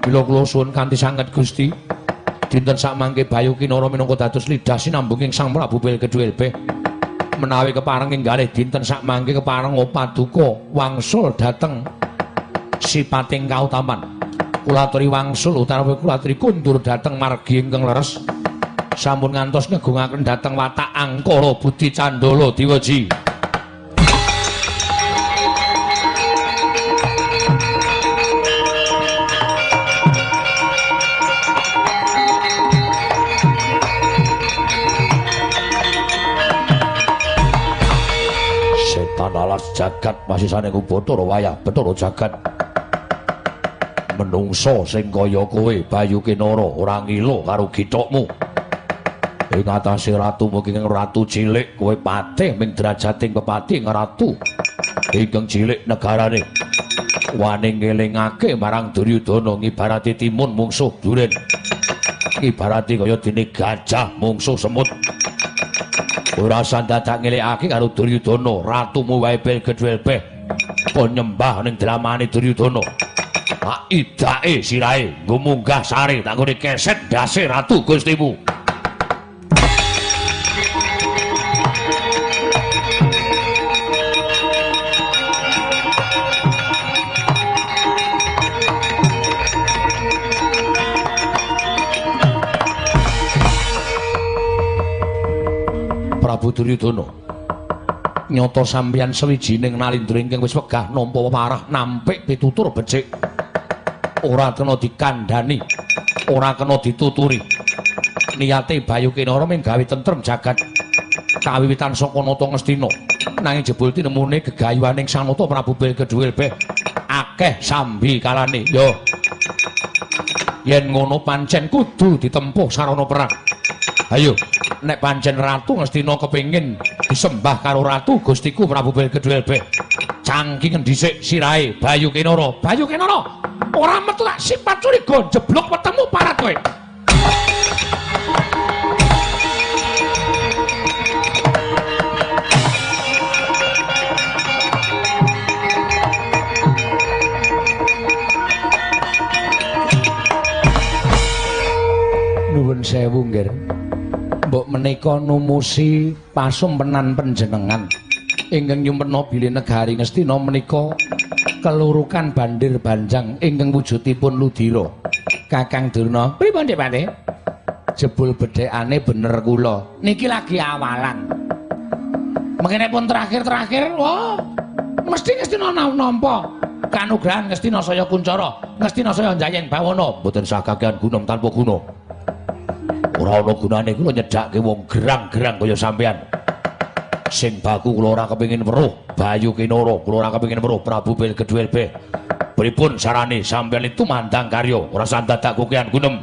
Bila kula suwun kanthi sanget Gusti, dinten sak mangke Bayu Kinara minangka dados lidah sinambunging Sang Prabu Belkedwelbe menawi kepareng inggalih dinten sak mangke kepareng paduka wangsul dhateng sipating kautaman. Kula aturi wangsul utawi kula aturi kundur dhateng margi ingkang leres. Sampun ngantos ngegungaken dhateng watak angkara Budi Candala diweji jagat. Masisane ku Bathara wayah Bathara jagat. Menungso sing kaya kowe Bayu Kinara ora ngilo karo githokmu ing atase ratu mugi ratu cilik kowe patih ming derajating pepati ratu. Ingkang cilik negarane. Wani ngelingake marang Duryudana ngibarati timun mungsuh duren. Ibarati kaya dene gajah mungsuh semut ora sandadak ngelekake karo Duryudana. Ratumu wae Belgedwelbeh penyembah ning dramane Duryudana. Tak idake sirahe nggo munggah sare tak ngene keset dase ratu Gustimu Prabu Duryudana. Nyoto sampeyan sewijining nalindra ingkang wis wegah nampa parah nampik pitutur becik. Ora kena dikandhani, ora kena dituturi. Niyate Bayu Kinara mung gawe tentrem jagat. Kawiwitan saka nata Ngastina. Nanging jebul tinemune gegayuhaning Sang Nata Prabu Bilkedhuwilbeh akeh sambi kalane. Yo. Yen ngono pancen kudu ditempuh sarana perang. Ayo, nek pancen Ratu Ngastina kepengin disembah karo Ratu Gustiku Prabu Bilkedhuwelbeh. Cangkingen dhisik sirahe Bayu Kinara. Bayu Kinara, ora metu tak sifat curiga jeblok wetemu parat kowe. Nuwun sewu, Nggir. Mbok menika numusi pasumpenan panjenengan. Ingkang nyumpena bilih negari Ngastina menika kelurukan bandir banjang ingkang wujudipun ludira Kakang Durna pripun Dik Pati jebul bedhekane bener kula. Niki lagi awalan. Mengene pun terakhir-terakhir wah mesti Ngastina nampa. Kanugrahan Ngastina saya kuncara Ngastina saya njayeng bawana. Mboten sakakean gunung tanpa guna ora ana gunane kula nyedakke wong gerang-gerang kaya sampean. Sing baku kula ora kepengin weruh Bayu Kinara, kula ora kepengin weruh Prabu Bilkedhuwelbeh. Pripun sarane sampean itu mandang karya ora sandadak kukian gunem.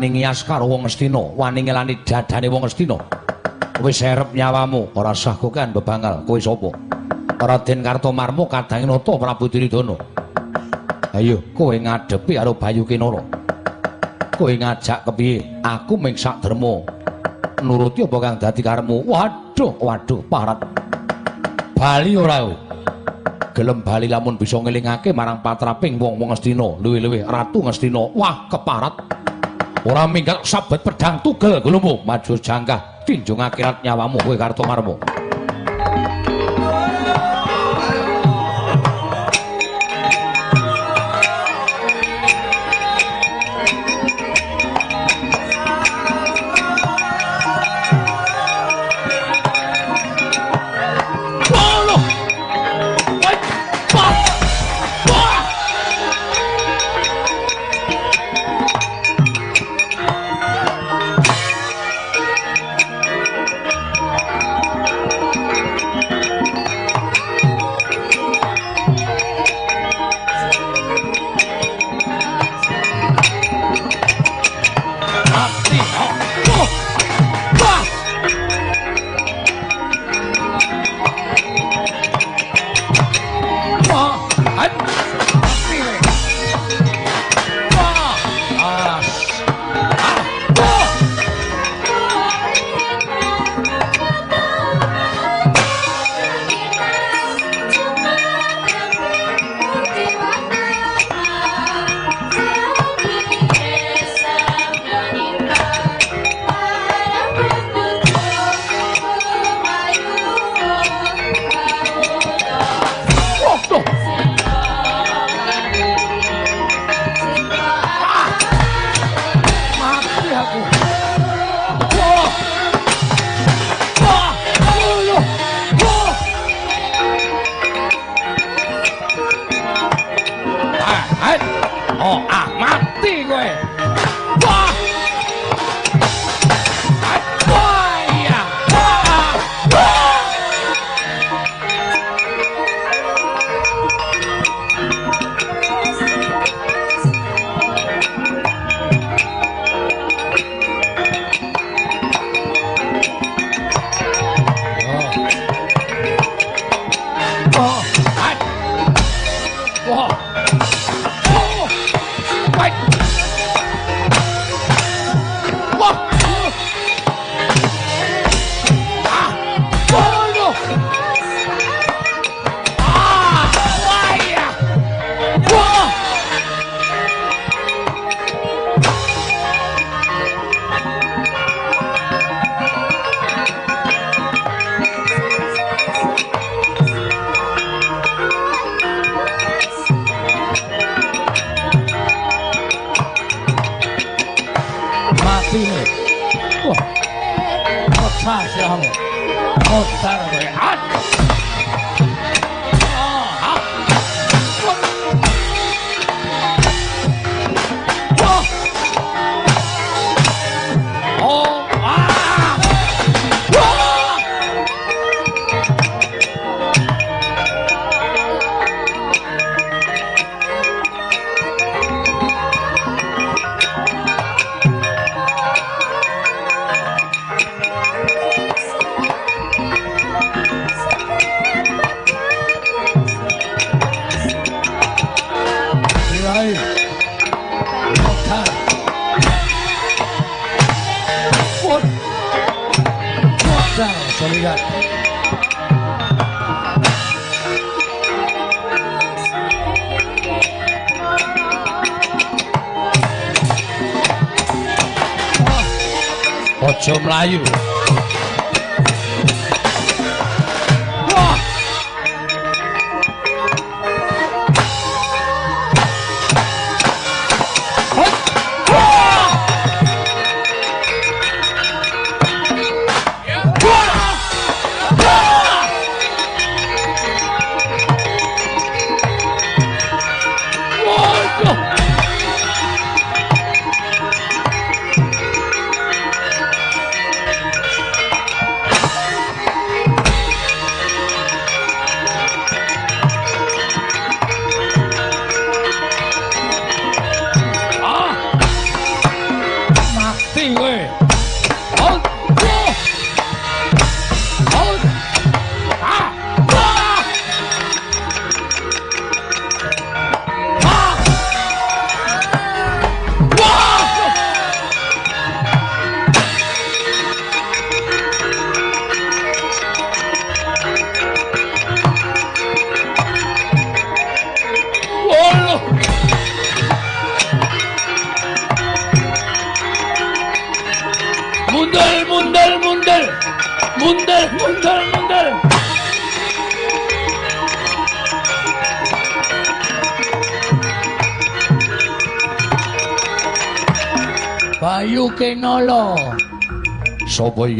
Wani ngias karo wong Ngastina, wani ngelani dadane wong Ngastina. Wis serep nyawamu, ora sah kokan bebangal. Kowe sapa? Raden Kartomarmo kadange nata Prabu Diridana. Ayo, kowe ngadepi karo Bayu Kinara. Kowe ngajak kepiye? Aku ming sak derma. Nuruti apa kang dadi karepmu? Waduh, waduh, parat. Bali ora kowe. Gelem bali lamun bisa ngelingake marang patraping wong-wong Ngastina, luwih-luwih Ratu Ngastina. Wah, keparat. Ora minggat sabet pedang tugel gulumu maju jangkah tinjung akhirat nyawamu kowe Kartomarmo.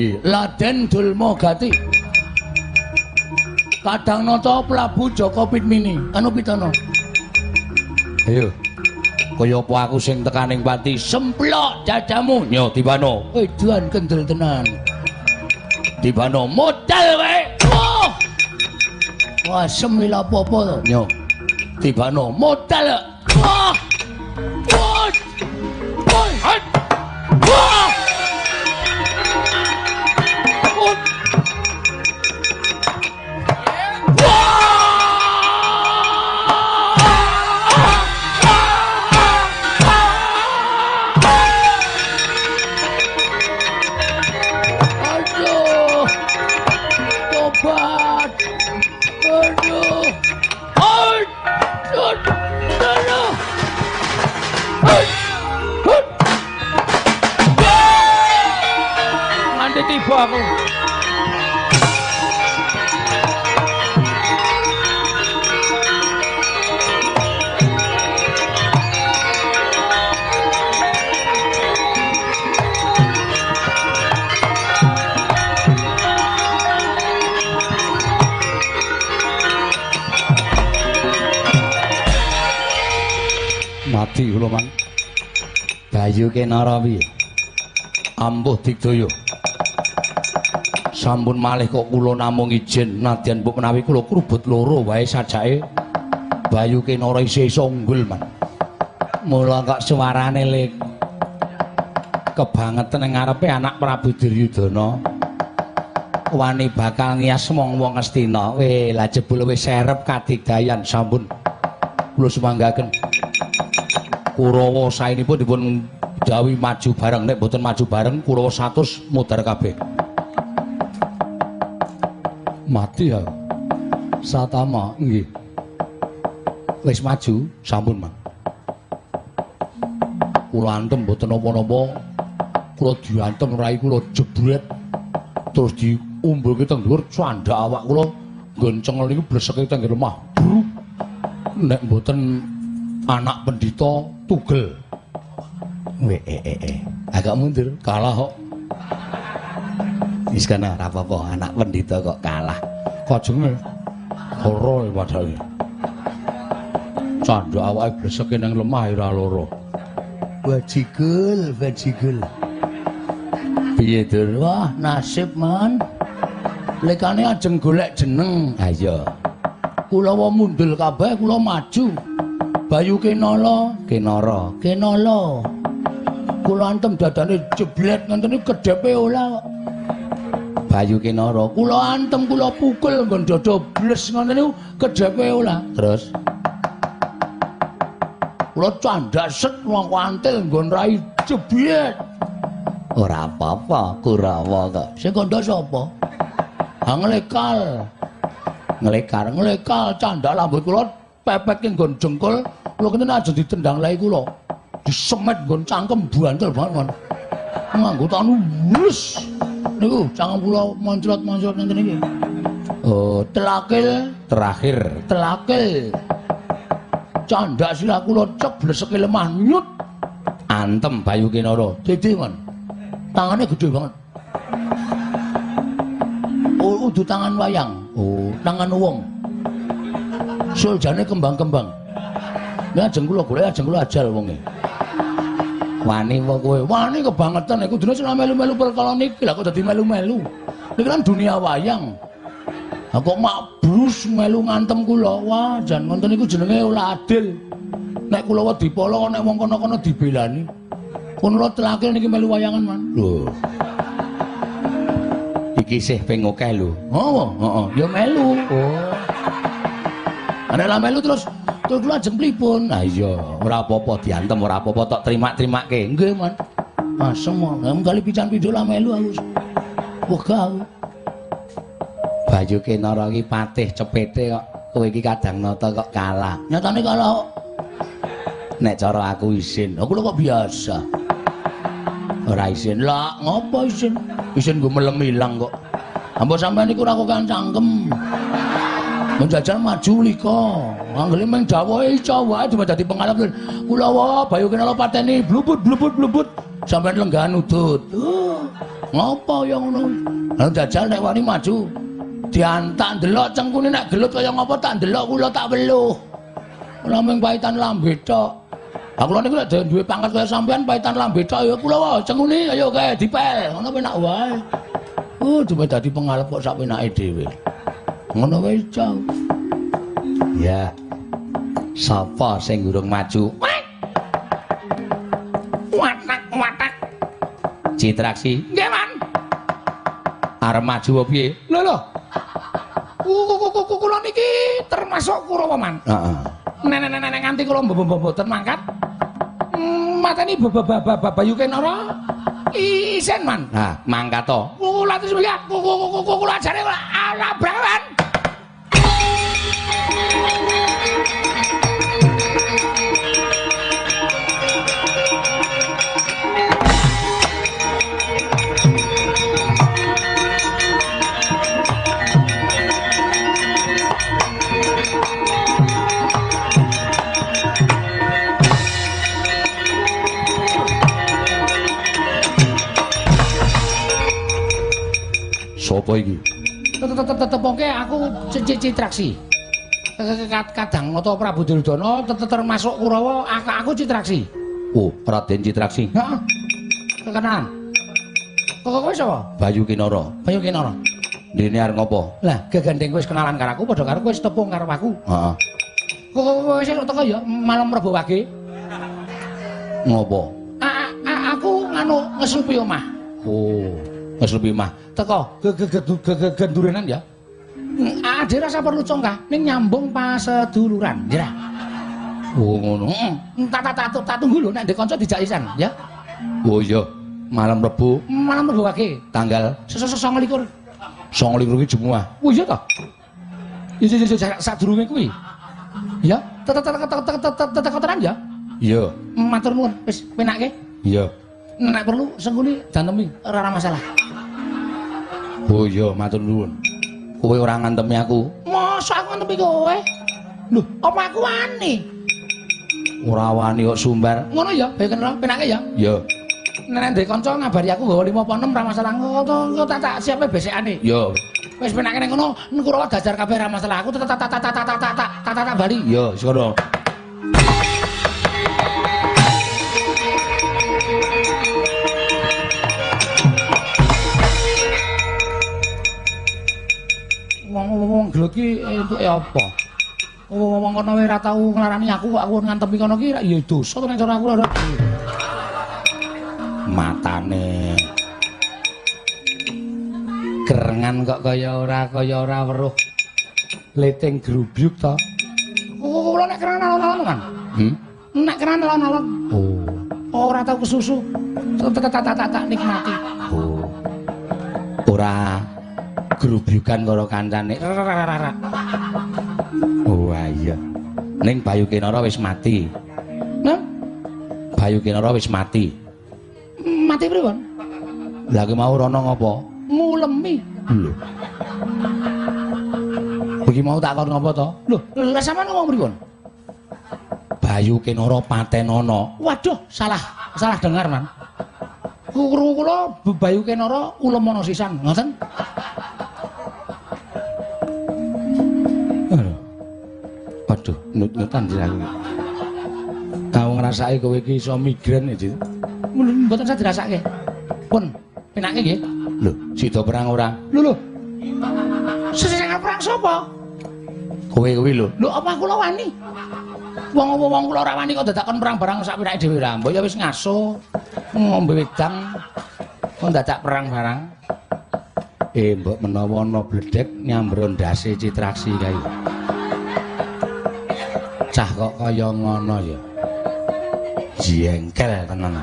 Nggih. Laden Dulma Gati. Kadang nata Prabu Joko Pitmini, anu pitana? Ayo. Kaya apa aku sing tekaning pati semplok dadamu nyo dibano. Edan kendel tenan. Dibano modal wae. Wah, semila apa-apa to? Nyo. Dibano modal. Sampun malih kok kula namung ijin nadyan mbok menawi kula krubut loro wae sajake. Bayu Kenara isih iso Man. Mula kok suarane lek kebangetan ing ngarepe anak Prabu Duryudana. Wani bakal ngias wong-wong Astina. Weh, lah jebul wis serep kadigdayan sampun. Kula sumanggaken. Kurawa saenipun dipun dawuhi maju bareng nek boten maju bareng Kurawa 100 mudhar kabeh. Mati ya. Satama nggih. Wis maju sampun, Man. Kula antem boten napa-napa. Kula diantem rai kula jebret terus diumbulke teng dhuwur candak awak kula gonceng niku bleseke teng lemah. Bruk. Nek boten anak pendita tugel. Weh eh eh eh. Agak mundur kalah kok. Wis kana apa-apa, anak pendita kok Kajenge ora padahal. Candak awake bleseke nang lemah ora lara. Wajigul, wajigul. Piye dur? Wah, nasib man. Lekane ajeng golek jeneng. Ha iya. Kula wa mundul kabeh, kula maju. Bayu Kenala, Kenara, Kenala. Kula antem dadane jeblet ngoten niku kedhepe ora kok. Bayu Kenara, kula antem kula pukul nggon dada bles ngoten niku kedhepe ora. Terus kula candak set wong kantil nggon rai jeblet. Ora apa-apa, Kurawa kok. Sing kandha sapa? Ha nglekal. Nglekar, nglekal candak lambut kula pepek nggon jengkul, kula kenen aja ditendang lai kula. Disemet nggon cangkem bantel banget. Nganggo tanu wus. Niku cangkem kula moncrot-moncrot ngene iki. Oh, telakil terakhir. Telakil. Candak sila kula cek bleseke lemah nyut. Antem Bayu Kinara. Dede mon. Tangannya gede banget. Oh, udu tangan wayang. Oh, tangan wong. Suljane kembang-kembang. Kula golek ajeng kula ajal wonge. Wani apa kowe? Wani kebangetan iku dene sing melu-melu perkara niki lah kok dadi melu-melu. Niki kan dunia wayang. Lah kok makbrus melu ngantem kula. Wah, jan ngoten niku jenenge ora adil. Nek kula wedi polo nek wong kono-kono dibelani. Pun kula telakil niki melu wayangan, Man. Lho. Iki sih ping akeh lho. Oh, heeh, ya melu. Oh. Ana melu terus terus kula ajeng pripun? Lah iya, ora apa-apa diantem, ora apa-apa tok terima-terimake. Nggih, Man. Asem, Man. Lah kali pican pindho lah melu aku. Wegah. Bayu Kenara iki patih cepete kok kowe iki kadang nata kok kalah. Nyatane kalah kok. Nek cara aku isin, aku kok biasa. Ora isin. Lah, ngopo isin? Isin gue melem ilang kok. Ampun sampean niku ora kok kan cangkem. Menjajal maju lika. Anggele meng dawohe ica wae cuma dadi pengalaman. Kula wae Bayu Kenala pateni blubut blubut blubut. Sampean lenggahan udut. Uh, ngopo ya ngono? Lah jajal nek wani maju. Diantak ndelok cengkune nek gelut kaya ngopo tak ndelok kula tak weluh. Ora mung paitan lambe tok. Aku lho niku lek duwe pangkat kaya sampean paitan lambe tok ya kula wae cengkune ayo kae dipel. Ngono penak wae. Uh, cuma dadi pengalep kok sak penake dhewe. Ngono wae cah. Ya. Sapa sing gurung maju? Watak watak. Citraksi. Nggih, Man. Arep maju piye? Lho lho. Kula niki termasuk Kurawa, Man. Heeh. Nenek-nenek nganti kula mboten mangkat. Mateni Bayu Kenara isen, Man. Nah, mangkat to. Kula terus lihat kula ajare ala brawan. Sopo iki? Tetetetetepoke aku citraksi. Kadang Nata Prabu Duryudana termasuk Kurawa aku citraksi. Oh, Raden Citraksi. Heeh. Kekenalan. Kok kowe sapa? Bayu Kinara. Bayu Kinara. Dene arep ngopo? Lah, gegandeng wis kenalan karo aku padha karo kowe tepung karo aku. Heeh. Kok kowe sing teko ya malam Rebo wage. Ngopo? Aku nganu ngeslupi omah. Oh, wis lebih mah. Teko gegendurenan ya. Ade rasa perlu congkah ning nyambung paseduluran. Ya. Oh, ngono. Heeh. Tak tak tak tak tunggu lho nek ndek kanca dijak isan ya. Oh iya. Malam Rebo Malam Rebo wage. tanggal Sesuk 29. 29 iki Jumat. Oh iya toh? Iya iya iya sadurunge kuwi. Ya, tetek tetek tetek tetek tetek kotoran ya. Iya. Matur nuwun, wis penake. Iya. Nek perlu sengkuni dantemi ora ora masalah. Oh iya, matur nuwun. Kowe ora ngantemi aku. Masa aku ngetepi kowe? Lho, apa aku wani? Ora wani kok sumbar. Ngono ya, bae kenal penake ya. Iya. Nek ndek kanca ngabari aku bawa 5 apa 6 ora masalah. Engko tak tak siape besekane. Iya. Wis penake ning ngono, Kurawa dajar kabeh ora masalah. Aku tak tak tak tak tak tak tak tak tak tak bali. Iya, sekono. Wong-wong gleki entuke apa? Wong kono wae ora tau nglarani aku kok aku ngantemi kono ki ya dosa to nek cara aku ora. Matane. Kerengan kok kaya ora kaya ora weruh. Leting grubyuk to. Oh, kula nek kerengan alon-alon kan. Hmm? Nek kerengan alon-alon Oh. ora tau kesusu. Tak tak tak tak nikmati. Oh. Ora grubyukan karo kancane. Oh iya. Ning Bayu Kinara wis mati. Nah, Bayu Kinara wis mati. mati pripun? Lah ki mau rono ngopo? Ngulemi. Lho. Iki mau tak kon ngopo to? Lho, lah sampean ngomong pripun? Bayu Kinara patenana. Waduh, salah, salah dengar, Man. Kuru kula bebayu kenara ulem ana sisan, ngoten? Waduh, nut-nutan aku. Kau ngrasake kowe iki iso migren iki. Mun mboten saya dirasake. Pun, penake nggih. Lho, sida perang ora? Lho lho. Seseng perang sapa? Kowe kuwi lho. Lho apa kula wani? Wong-wong kula ora wani kok dadakon perang barang sak pinake dhewe ra. Mbok ya wis ngaso ngombe wedang kok dadak perang barang. Eh, mbok menawa ana bledek nyambro ndase citraksi kae. Cah kok kaya ngono ya. Jengkel tenan.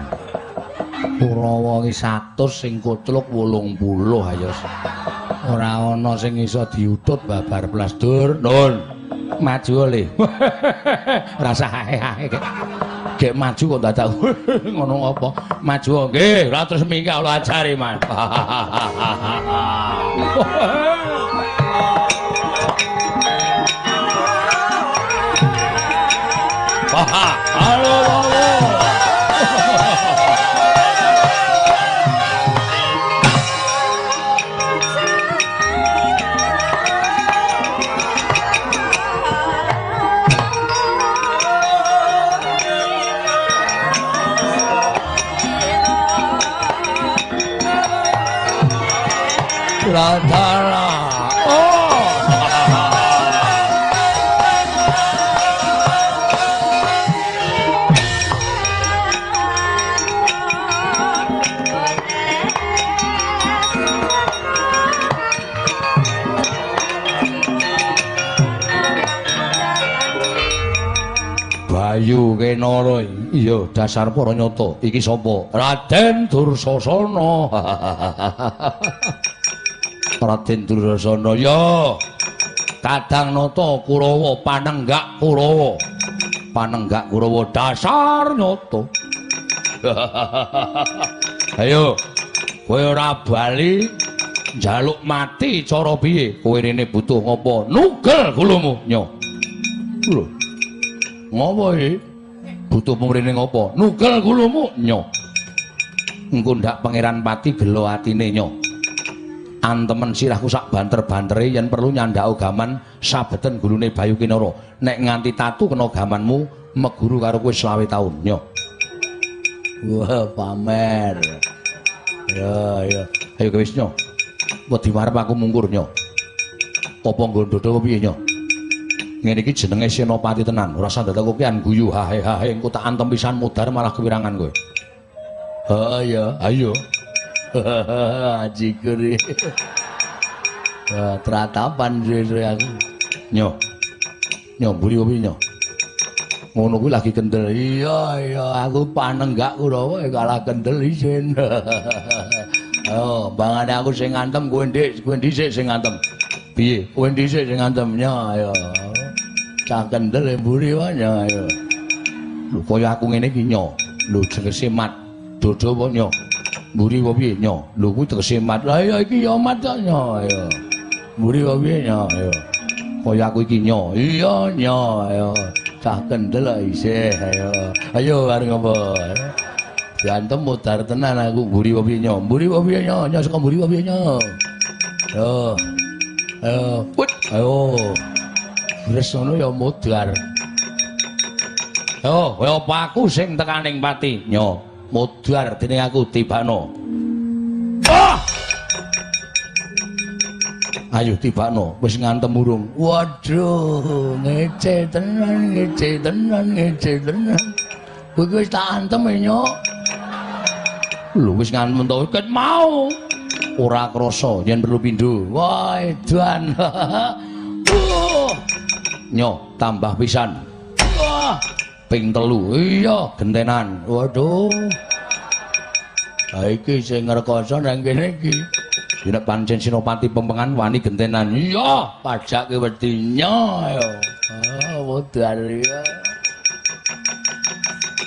Kurawa ki 100 sing kutluk 80 ayo. Ora ana sing iso diutut babar plasdur. Nun. Maju oleh. Rasa hae-hae kek. Gek maju kok dadak ngono apa? Maju nggih, ora terus minggat lo ajari, Man. Oh. Bayu Kenara iya dasar para nyata. Iki sapa? Raden Dursasana Raden Dursasana ya Kadang nata Kurawa panenggak Kurawa. Panenggak Kurawa dasar nyata Ayo kowe ora bali njaluk mati cara piye? Kowe rene butuh ngopo? Nugel kulumu nyo. Lho ngopo iki? Butuh pemrene ngopo? Nugel kulumu nyo. Engko ndak pangeran pati gelo atine nyo antemen sirahku sak banter-bantere yen perlu nyandak gaman sabeten gulune Bayu Kinara nek nganti tatu kena gamanmu meguru karo kowe 20 taun nyo Wah, pamer. Ya, ya. Ayo wis nyo. Wedi aku mungkur nyo. Apa nggondodo piye nyo? Ngene iki jenenge Senopati tenan. Ora usah dadak kokian guyu hahe hahe engko tak antem pisan mudar malah kewirangan kowe. Ha ya, ayo. Ajikuri. Wah, teratapan sire aku. Nyo. Nyo mburi opo nyo? Ngono kuwi lagi kendel. Iya, iya, aku panenggak Kurawa kalah kendel isin. Oh, bangane aku sing ngantem kowe ndik, kowe dhisik sing ngantem. Piye? Kowe dhisik sing ngantem. Nyo, ayo. Cah kendel e mburi wae nyo, ayo. Lho kaya aku ngene iki nyo. Lho tegese mat. Dodo apa nyo? Mburi apa piye nyo? Lho kuwi tegese mat. Lah iya iki ya mat kok nyo, ayo. Mburi apa piye nyo, ayo. Kaya aku iki nyo. Iya nyo, ayo. Cah kendel kok isih, ayo. Ayo areng apa? Gantem mutar tenan aku mburi apa piye nyo? Mburi apa piye nyo? Nyo saka mburi apa piye nyo? Yo. Ayo. Put. Ayo. Wis ngono ya mudar. Yo, kowe apa aku sing tekaning pati? Nyo, mudar dening aku tibano. Ah! Ayo tibano, wis ngantem urung. Waduh, ngece tenan, ngece tenan, ngece tenan. Kowe wis tak antem e, Nyo. Lho wis ngantem to ket mau. Ora krasa yen perlu pindho. Wah, edan. Wah. Nyo, tambah pisan. Wah, ping telu. Iya, gentenan. Waduh. Ha iki sing ngrekoso nang kene iki. Yen pancen Sinopati pempengan wani gentenan. Iya, pajake wedi nyo ya. Ah, wedar ya.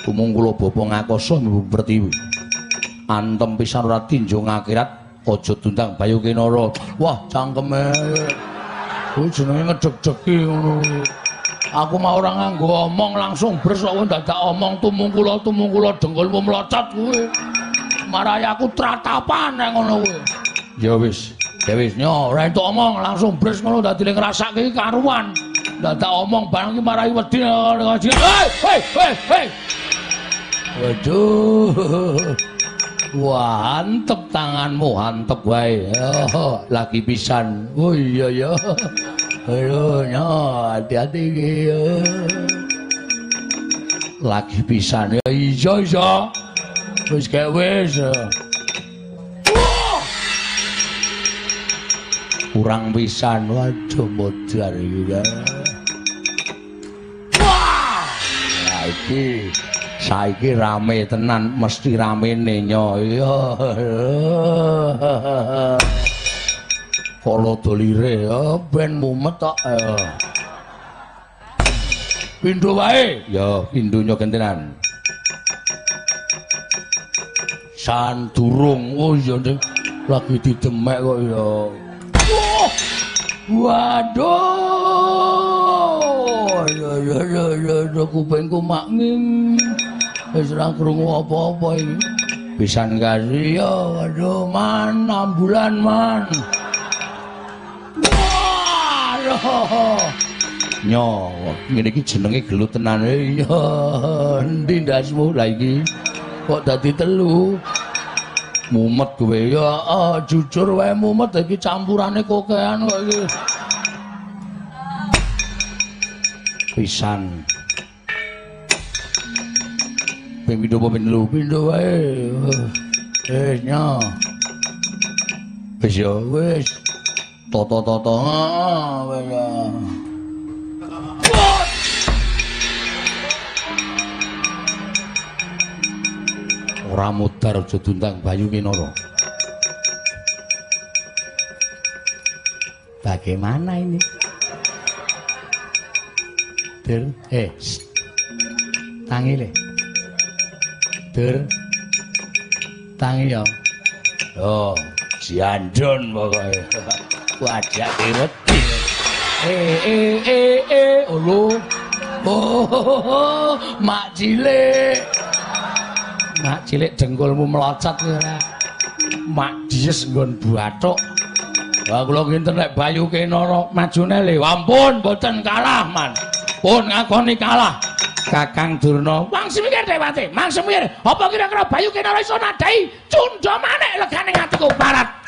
Umung kula bapa ngakoso Ibu Pertiwi. Antem pisan ora tinjo ngakhirat aja tundang Bayu Kinara. Wah, cangkeme. Kuwi jenenge ngedeg-degi ngono. Aku mau ora nganggo omong langsung bres kok dadak omong tumung kula tumung kula dengkulmu mlocot kuwi. Marai aku tratapan nang ngono kuwi. Ya wis, ya wis nyo, ora entuk omong langsung bres ngono dadi ngrasake iki karuan. Dadak omong barang iki marai wedi. Hei, hei, hei, hei. Waduh. Wah, antep tanganmu, antep wae. Oh, lagi pisan. Oh iya ya. Nyo, hati-hati iki. Lagi pisan. Ya iya, iya. Wis kayak wis. Kurang pisan. Waduh, modar iki. ya. Wah! Lagi. saiki rame tenan mesti ramene nyo iya kala dolire. Ya ben mumet tok pindho wae. Ya pindhonya gentenan sandurung oh iya Dik. lagi didemek kok ya Wah! waduh. Ya ya ya ya ya kupingku mak wis ora krungu apa-apa iki pisan kasih ya waduh man enam bulan man nyo ngene iki jenenge gelut tenan. Ya endi ndasmu la iki? Kok dadi telu? Mumet kowe. Ya ah, jujur wae mumet. Iki campurane kokean kok iki. Pisan. Ping pindho apa telu? Pindho wae. Eh nya wis ya wis toto-toto ah, wis ya ora mudar aja dundang Bayu Kinara bagaimana ini Dur, eh, shh. tangi le. Dur, tangi ya. Oh, jandon pokoknya. Wajah wedi. Eh, eh, eh, eh, ulu. Oh, mak cilik. Mak cilik dengkulmu melocot ya. Mak dies nggon bathuk. Wah kula kinten nek Bayu Kinara majune le. Ampun, mboten kalah, Man. Pun ngakoni kalah. Kakang Durna. Wang semikir Dewate, mang semikir. Apa kira-kira Bayu Kinara iso nadai cundha manik legane atiku barat.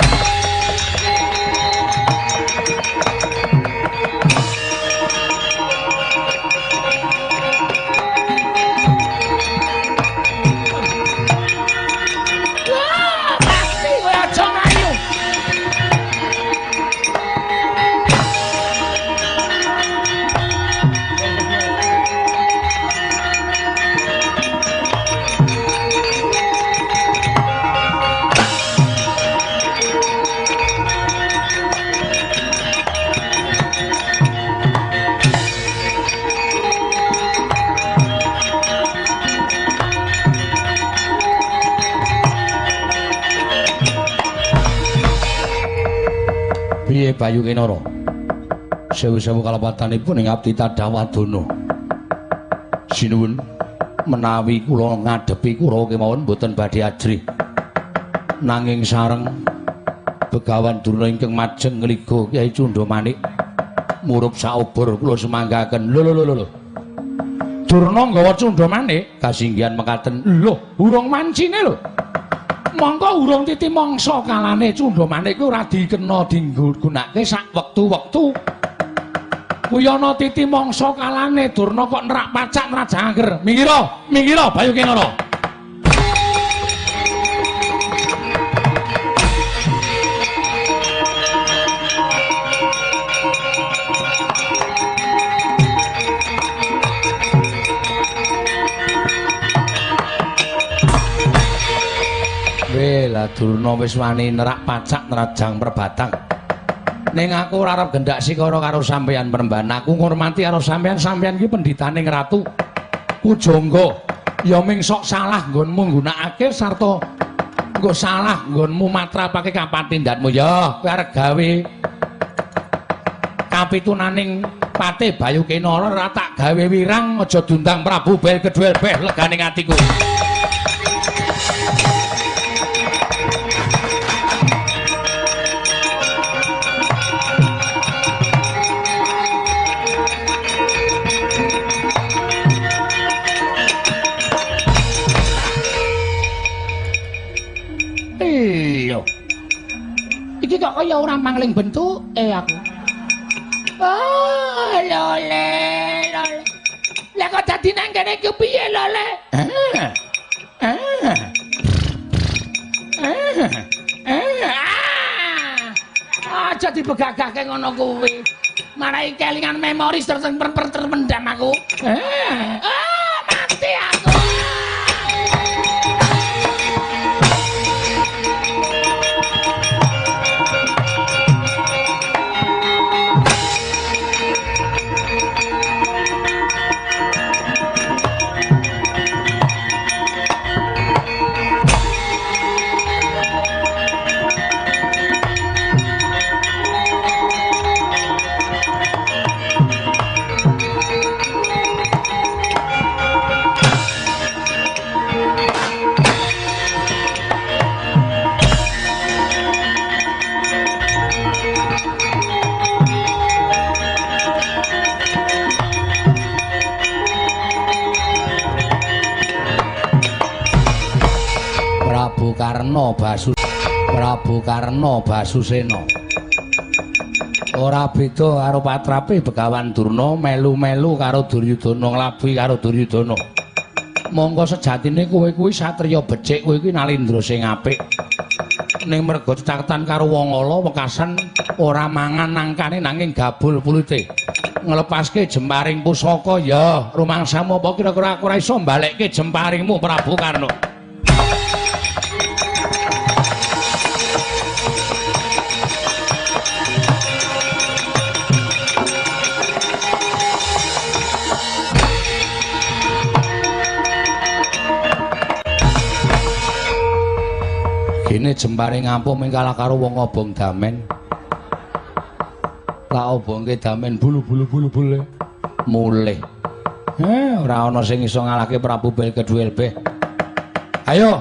Bayu Kinara? Sewu-sewu kalepatanipun ing abdi Tadawadana. Sinuwun menawi kula ngadepi Kurawa kemawon boten badhe ajrih. Nanging sareng Begawan Durna ingkang majeng ngligo Kyai Cundamanik murup saubur kula semanggaken. Lho lho lho lho. Durna nggawa Cundamanik. Kasinggihan mekaten. Lho, urung mancine lho. Mongko urung titi mangsa kalane Cundamanik kuwi ora dikena dinggo gunake sak wektu-wektu. Kuwi ana titi mangsa kalane Durna kok nerak pacak nerajangger. Mingira, mingira Bayu Wela Durna wis wani nerak pacak nerajang perbatang. Ning aku ora arep gendak sikara karo sampeyan perembahan. Aku ngurmati karo sampeyan, sampeyan iki pendhitaning ratu. Pujangga ya ming sok salah nggonmu nggunakake sarta nggo salah nggonmu matrapake kapatindanmu ya kowe arep gawe kapitunaning Patih Bayu Kinara ora tak gawe wirang aja dundang Prabu Bel kedhuel beh legane atiku kaya ora mangling bentuk eh aku. Oh, lole, lole. Lah kok dadi nang kene iki piye lole? Ah. Ah. Ah. Ah. Aja dibegagake ngono kuwi. Marai kelingan memori terteng terpendam aku. Ah. Basu Prabu Karna Basusena. Ora beda karo patrape Begawan Durna melu-melu karo Duryudana nglabuhi karo Duryudana. Monggo sejatine kowe kuwi satriya becik kowe kuwi nalindra sing apik. Ning merga caketan karo wong ala wekasan ora mangan nangkane nanging gabul pulite. Nglepaske jemparing pusaka ya rumangsamu apa kira-kira aku ora iso mbalekke jemparingmu Prabu Karna. Gene jempare ngampung ming kalah karo wong obong damen. Lah obongke damen bulu-bulu bulu-bulu mulih. Eh, ora ana sing iso ngalahke Prabu Bel kedhuel beh. Ayo.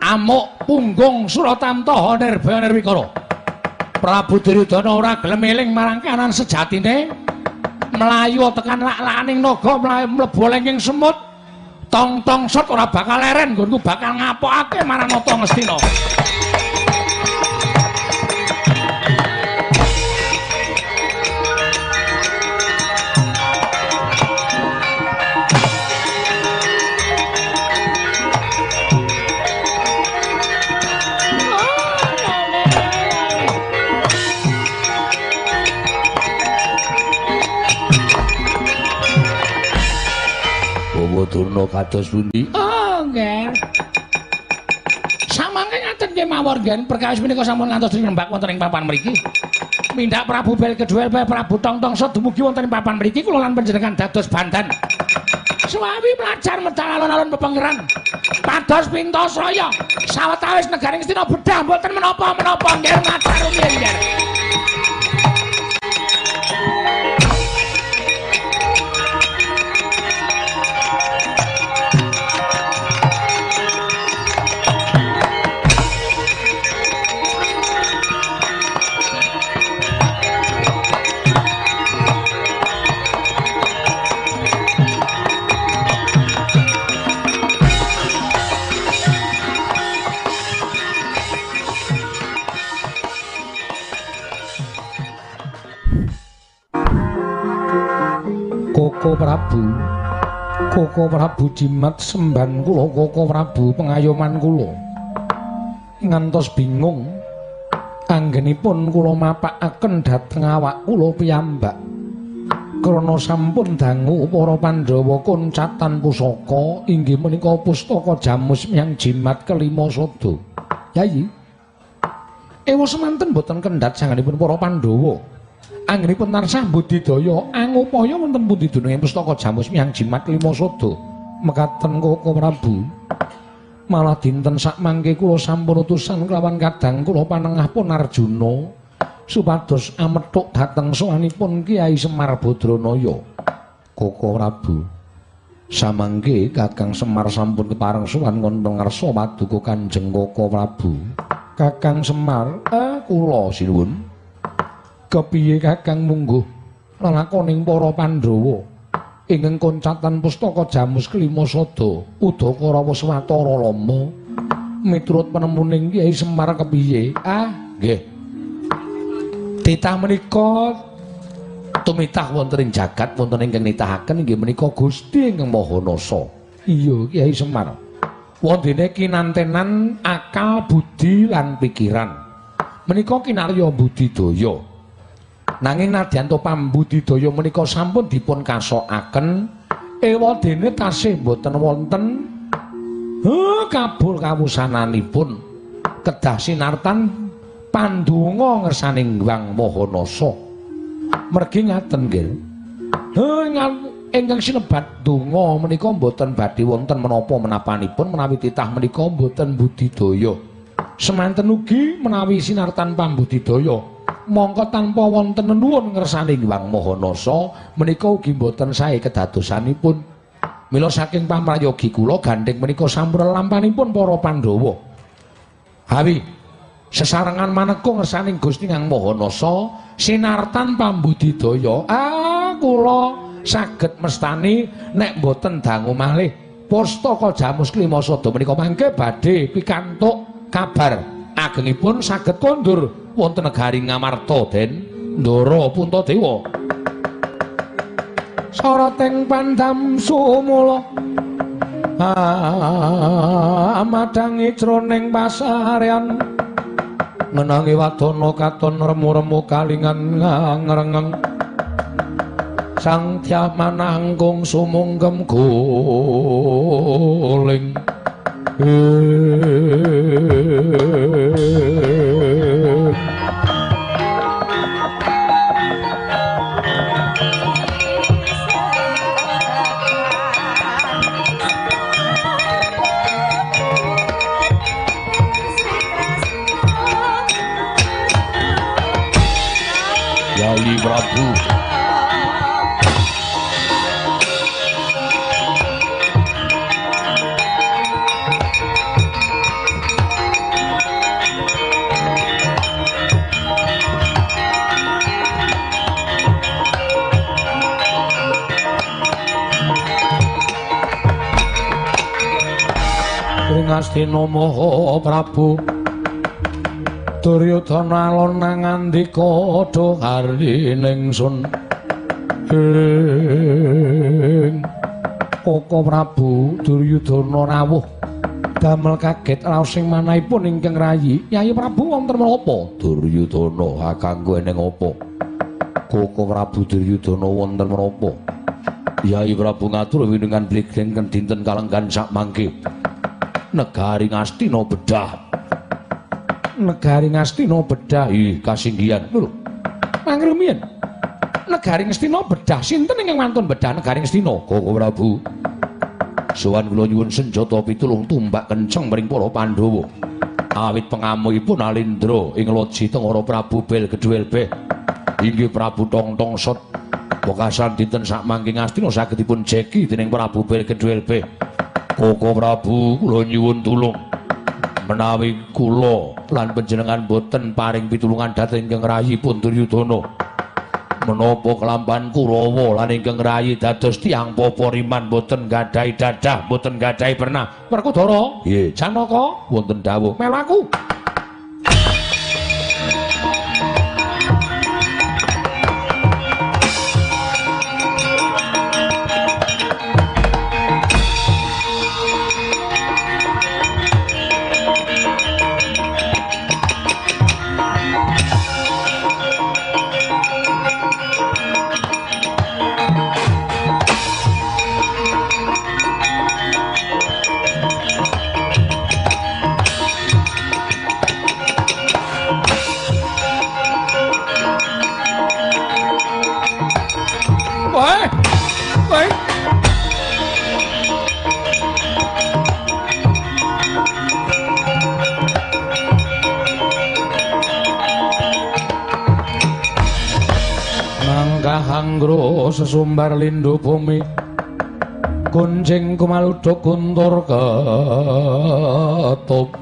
Amuk punggung Suratamta Nirba Nirwikara. Prabu Duryudana ora gelem eling marang kanan sejatine melayu tekan lak-laning naga mlayu mlebu lengking semut. Tong-tong sot ora bakal leren nggonku bakal ngapokake marang Nata Ngastina. Bawa Durna kados pundi? Oh, nggih. Samangke ngaten nggih mawon nggih perkawis menika sampun ngantos nembak wonten ing papan mriki. Mindak Prabu Bel kedua Bel Prabu Tongtong Sot dumugi wonten ing papan mriki kula lan panjenengan dados bandan. Suwawi melajar medal alon-alon pepengeran. Pados pintos raya. Sawetawis negaring Stina bedah mboten menapa-menapa nggih matur rumiyin nggih. Koko Prabu jimat semban kula Koko Prabu pengayoman kula. Ngantos bingung anggenipun kula mapakaken dhateng awak kula piyambak. Krana sampun dangu para Pandhawa koncatan pusaka inggih menika pustaka jamus miyang jimat kelima sada yayi ewa semanten boten kendhat sanganipun para Pandhawa anggenipun tansah budidaya angupaya wonten pundi dununging pustaka jamus miyang jimat lima sada mekaten koko Prabu. Malah dinten sak mangke kula sampun utusan kelawan kadang kula panengah pun Arjuna supados amethuk dhateng sowanipun Kiai Semar Badranaya koko Prabu. Samangke Kakang Semar sampun kepareng sowan wonten ngarsa paduka Kanjeng Koko Prabu. Kakang Semar eh kula sinuwun kepiye kakang mungguh lelakoning para Pandhawa? Ingkang koncatan pustaka jamus kelima sada udakara Waswatara Lama. Miturut penemuning Kyai Semar kepiye? Ah nggih. Titah menika tumitah wonten ing jagat wonten ingkang nitahaken inggih menika Gusti ingkang Maha Nasa. Iya Kyai Semar. Wondene kinantenan akal budi lan pikiran. Menika kinarya budidaya Nanging nadyan to pambudidaya menika sampun dipun kasokaken ewadene tasih boten wonten huh, kabul kawusananipun kedah sinartan pandonga ngersaning Wang Mahanasa. Mergi ngaten nggih. Huh, ingkang sinebat donga menika boten badhe wonten menapa menapanipun menawi titah menika boten budidaya. Semanten ugi menawi sinartan pambudidaya mongko tanpa wonten nuwun ngersaning Wang Mahanasa menika ugi boten sae kedadosanipun. Mila saking pamrayogi kula gandeng menika sampun lampanipun para Pandhawa. Hawi sesarengan maneka ngersaning Gusti Kang Mahanasa sinartan pambudidaya ah kula saged mestani nek boten dangu malih. Pustaka jamus klima sada menika mangke badhe pikantuk kabar agengipun saged kondur. Wonten negari Ngamarta den. Ndara Puntadewa. Sarateng pandam sumula. Amadangi jroning pasarean. Ngenangi wadana katon remu-remu kalingan ngrengeng sang tyamananggung sumunggem guling Yai Prabu Astina Maha Prabu. Duryudana alon nang andika do karining sun. Ing Koko Prabu Duryudana rawuh. Damel kaget raos sing manahipun ingkang rayi. Yayi Prabu wonten menapa Duryudana kanggo eneng apa? Koko Prabu Duryudana wonten menapa Yayi Prabu ngatur winungan bligengken dinten kalenggan sak mangke negari Ngastina bedah. Negari Ngastina bedah. Ih kasinggihan. Lho mangke rumiyin negari Ngastina bedah. Sinten ingkang wantun bedah negari Ngastina Koko Prabu. Sowan kula nyuwun senjata pitulung tumbak kenceng mring para Pandhawa. Awit pengamuhipun Alindra ing loji Tengara Prabu Bel Gedhuel Beh inggih Prabu Tong Tong Sot. Wekasan dinten sak mangke Ngastina saged dipun jeki dening Prabu Bel Gedhuel Beh Koko Prabu kula nyuwun tulung. Menawi kula lan panjenengan boten paring pitulungan dhateng ingkang rayi pun Duryudana menapa kelampan Kurawa lan ingkang rayi dados tiyang poporiman boten gadhahi dadah boten gadhahi pernah? Werkudara nggih. Janaka? Wonten dawuh. Melu sesumbar lindu bumi Kunjing kumaluduk kuntur ketup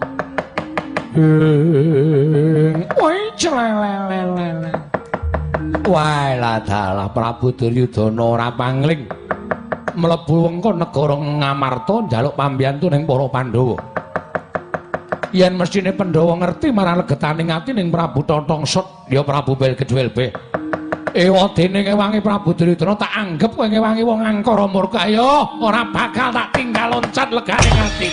Ing Woi celelelelele Wae lah dalah Prabu Duryudana ora pangling mlebu wengkon negara Ngamarta njaluk pambiyantu ning para Pandhawa. Yen mestine Pandhawa ngerti marang legetaning ati ning Prabu Tontongsot ya Prabu Belgedwelbe. Ewadene kewangi Prabu Duryudana tak anggap kowe kewangi wong angkara murka ya ora bakal tak tinggal loncat leganing ati.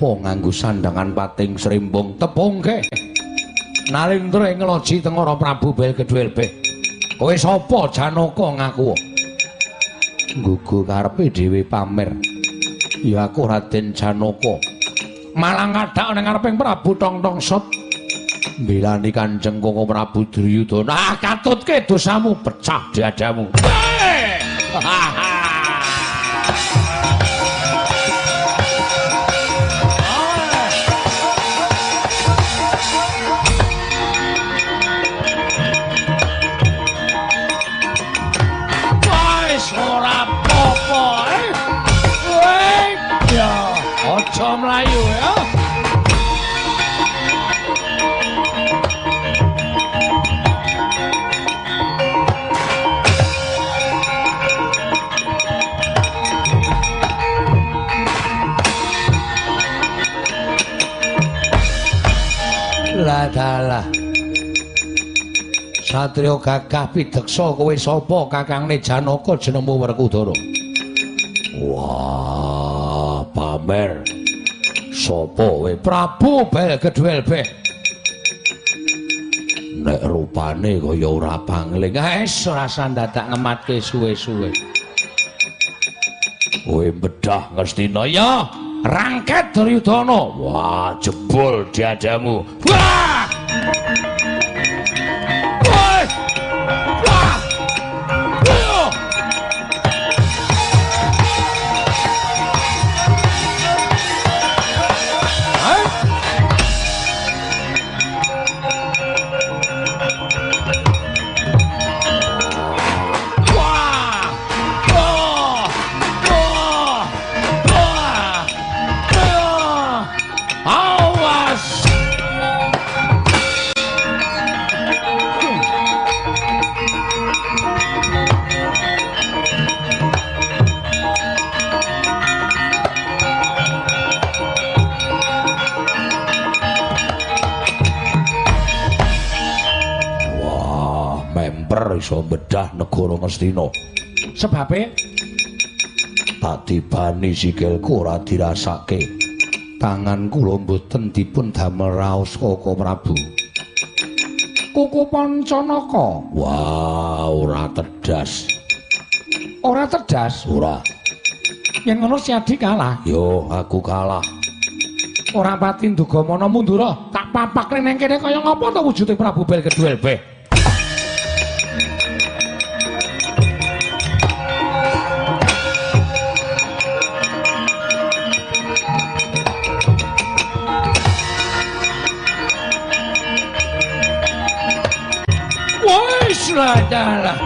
Sopo nganggo sandangan pating srimbung tepungke? Nalindra ing loji Tengara Prabu Belgedwelbe. Kowe sapa Janaka ngaku? Gugu karepe dhewe pamer. Ya aku Raden Janaka. Malang kadhak ning ngareping Prabu Tongtongsot. Mbelani Kanjeng Koko Prabu Duryudana. Ah, katutke dosamu pecah dadamu. Hei! Wis mlayu ya. Lah dalah. Satrio gagah pideksa kowe sapa kakangne Janaka jenengmu Werkudara? Wah, pamer. Sapa kowe? Prabu Belgedwelbe. Nek rupane kaya ora pangling, wis ora sandadak ngematke suwe-suwe. Kowe bedah Ngastina ya. Rangket Duryudana. Wah, jebol diadamu. Wah! Bedah negara Ngastina. Sebabe Tadi bani sikilku ora dirasake. Tangan kula mboten dipun damel raos Koko Prabu. kuku Pancanaka Wah, ora tedas. ora cerdas. Ora. Yen ngono si Adi kalah. Yo, aku kalah. Ora pati ndugamana mundura. Tak papakne neng kene kaya ngapa to wujude Prabu Bel Kedhuel Beh. Wes lah dalah.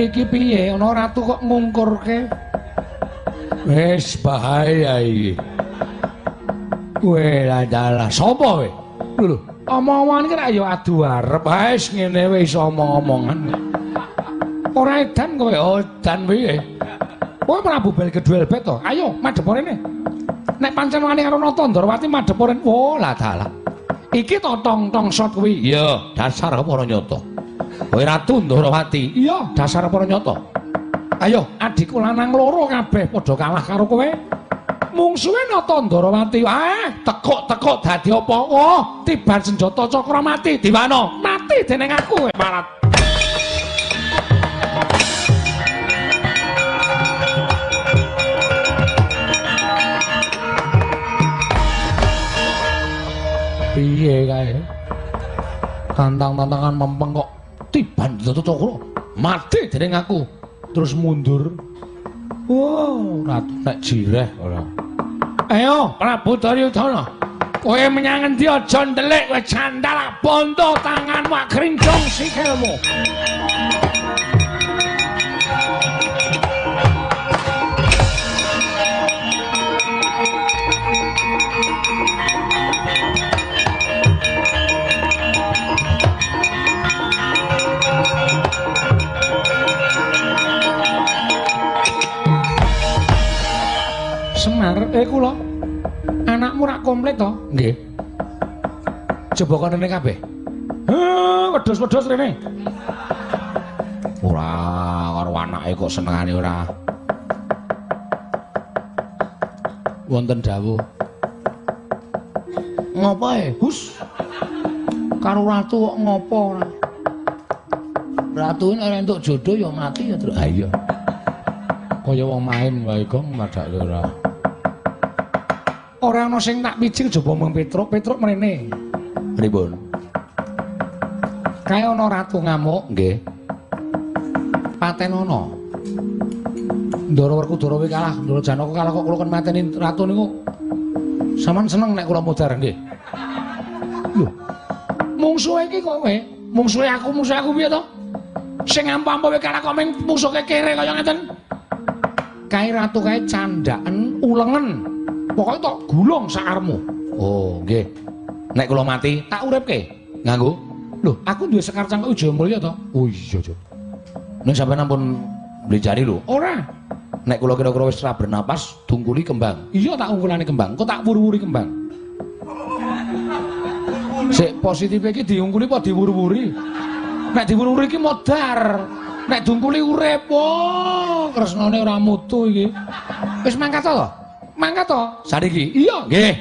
Iki piye ana ratu kok ngungkurke? Wes bahaya iki. Kowe lah dalah sapa kowe? Lho, omong-omongan iki ra ya adu arep. Wes ngene wis omong-omongan. Ora edan kowe, oh edan piye? Kowe Prabu Bel Kedhuel bet to. Ayo madhep rene. Nek pancen karo Natandrawati madhep rene. Oh lah dalah. Iki to tong-tong shot kuwi. Iya, dasar para nyata. Kowe ratu Ndrawati. Iya, dasar para nyata. Ayo, adikku lanang loro kabeh padha kalah karo kowe. Mungsuhe Natandrawati. Ah, tekuk-tekuk dadi apa? Oh, tiban senjata cakra mati diwano. Mati dening aku kowe parat. Piye kae? Tantang-tantangan mempeng kok tiban senjata cakra mati dening aku. Terus mundur. Wow, ratu nek jireh ora. Ayo, Prabu Duryudana. Kowe menyang endi aja ndelik kowe candal bondo tanganmu krincong sikilmu. Eh kula. Anakmu rak komplit to? Nggih. Coba kono rene kabeh. Heh, wedhus-wedhus rene. Ora karo anake kok senengane ora. Wonten dawuh. Ngopo e? Hus. Karo ratu kok ngopo ora? Ratu ora entuk jodoh ya mati ya terus. Ha iya. Kaya wong main wae gong madak ora. Ora ana sing tak picing jaba mung Petruk, Petruk mrene. Pripun? Kae ana ratu ngamuk, Nggih. paten ana. Ndara Werkudara kuwi kalah, Ndara Janaka kalah kok kula kan mateni ratu niku. Saman seneng nek kula mudhar nggih. Lho. Mungsuhe iki kok kowe? Mungsuhe aku, mungsuhe aku piye to? Sing ampa-ampa kowe kalah kok ming musuhke kere kaya ngeten. Kae ratu kae candhaken ulengen. Pokoke tok gulung sakarmu. Oh, nggih. Nek kula mati Tak uripke. nganggo Lho, aku duwe sekar cangkok Wijaya Mulya to. Oh iya, Jo. Ning sampeyan ampun beli lho. Ora. Nek kula kira-kira wis ra bernapas, dungkuli kembang. Iya tak ungkulane kembang, kok tak wur-wuri kembang. Sik positif iki diungkuli apa diwur-wuri? Nek diwur-wuri iki modar. Nek dungkuli urip. Oh, kresnane ora mutu iki. Wis mangkat to? Mangkat to? Sariki. Iya. Nggih.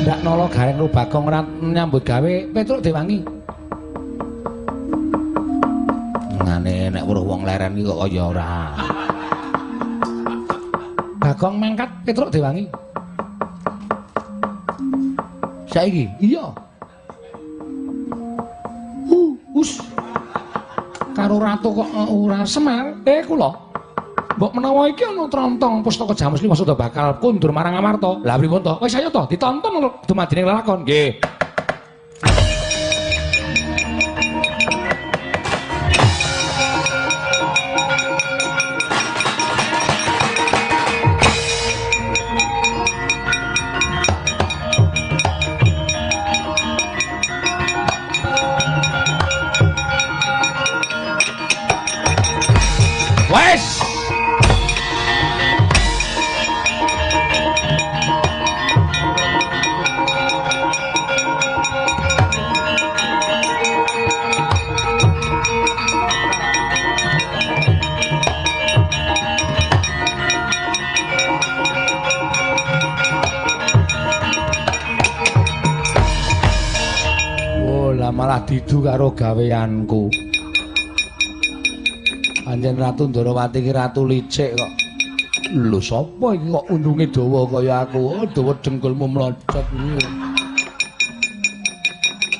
Ndak nolo gareng lu Bagong ora nyambut gawe Petruk Dewangi. Ngane nek weruh wong leren iki kok kaya ora. Bagong mangkat Petruk Dewangi. Saiki Iya. Uh, us. Karo ratu kok eh, ora Semar. Eh kula. Mbok menawa iki ana trontong pustaka Jamus Liwas udah bakal kundur marang Amarta. Lah pripun to? Wis ayo to ditonton dumadining lelakon. nggih. Didu karo gaweanku. Anjen Ratu Ndarawati ki ratu licik kok. Lho sapa iki kok undunge dawa kaya aku? Oh, dawa dengkulmu mlocot.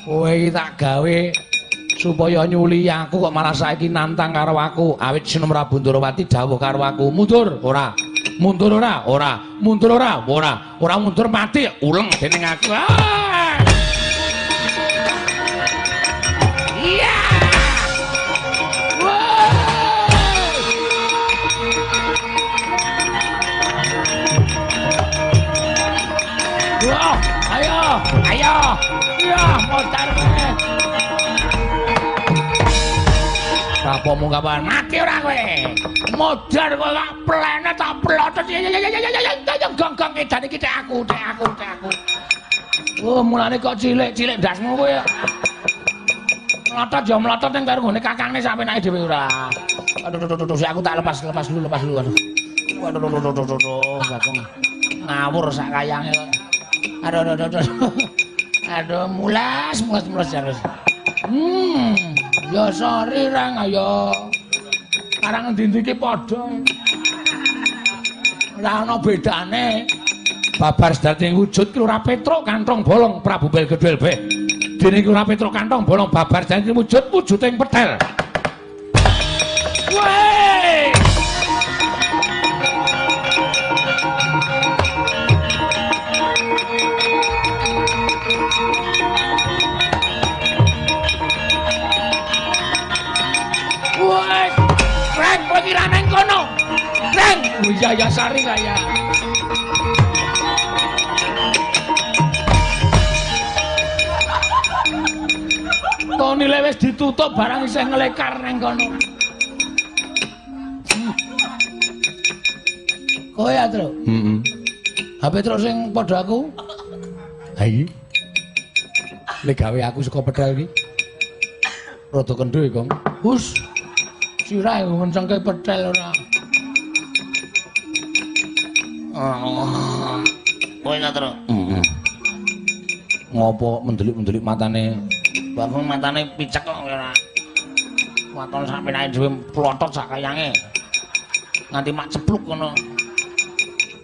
Kowe iki tak gawe supaya nyuli aku kok malah saiki nantang karo aku. Awit Sinom Prabu Ndarawati dawuh karo aku, mundur ora. Mundur ora? Ora. Mundur ora? Ora. Ora mundur mati uleng dening aku. Ah! Ayo, ya, motor. Rapomu kapan? Mati ora kowe. Modar kowe tak plene tak plotot. Ya ya ya ya ya ya ya gong-gong edan iki tek aku, tek aku, tek aku. Oh, mulane kok cilik-cilik ndasmu kowe. Mlotot ya mlotot ning karo ngene kakangne sampe naik dhewe ora. Aduh, aduh, aduh, aduh, aku tak lepas, lepas dulu, lepas dulu. Aduh. Aduh, aduh, aduh, aduh, aduh, sak kayange kok. Aduh, aduh, aduh, Aduh, mulas, mulas, mulas terus. Hmm, ya sorry rang ayo. Karang endi iki padha. Ora ana bedane. Babar sedati wujud ki ora petruk kantong bolong Prabu Belgedel Beh. Dene iki ora petruk kantong bolong babar sedati wujud wujuding petel. Woi! Reng, Wijaya Sari kaya. Toni lewes ditutup barang isih ngelekar neng kono. Kowe ya, Tru? Heeh. HP terus sing padha aku. Ha iki. Nek gawe aku saka pedal iki. Rada kendho iki, Kong. Hus. Sirahe ngencengke petel ora. Oh. Kowe Tru? Heeh. Ngopo mendelik-mendelik matane? Bangun matane picek kok ora. Waton sampe naik dhewe plotot sak kayange. Nganti mak cepluk ngono.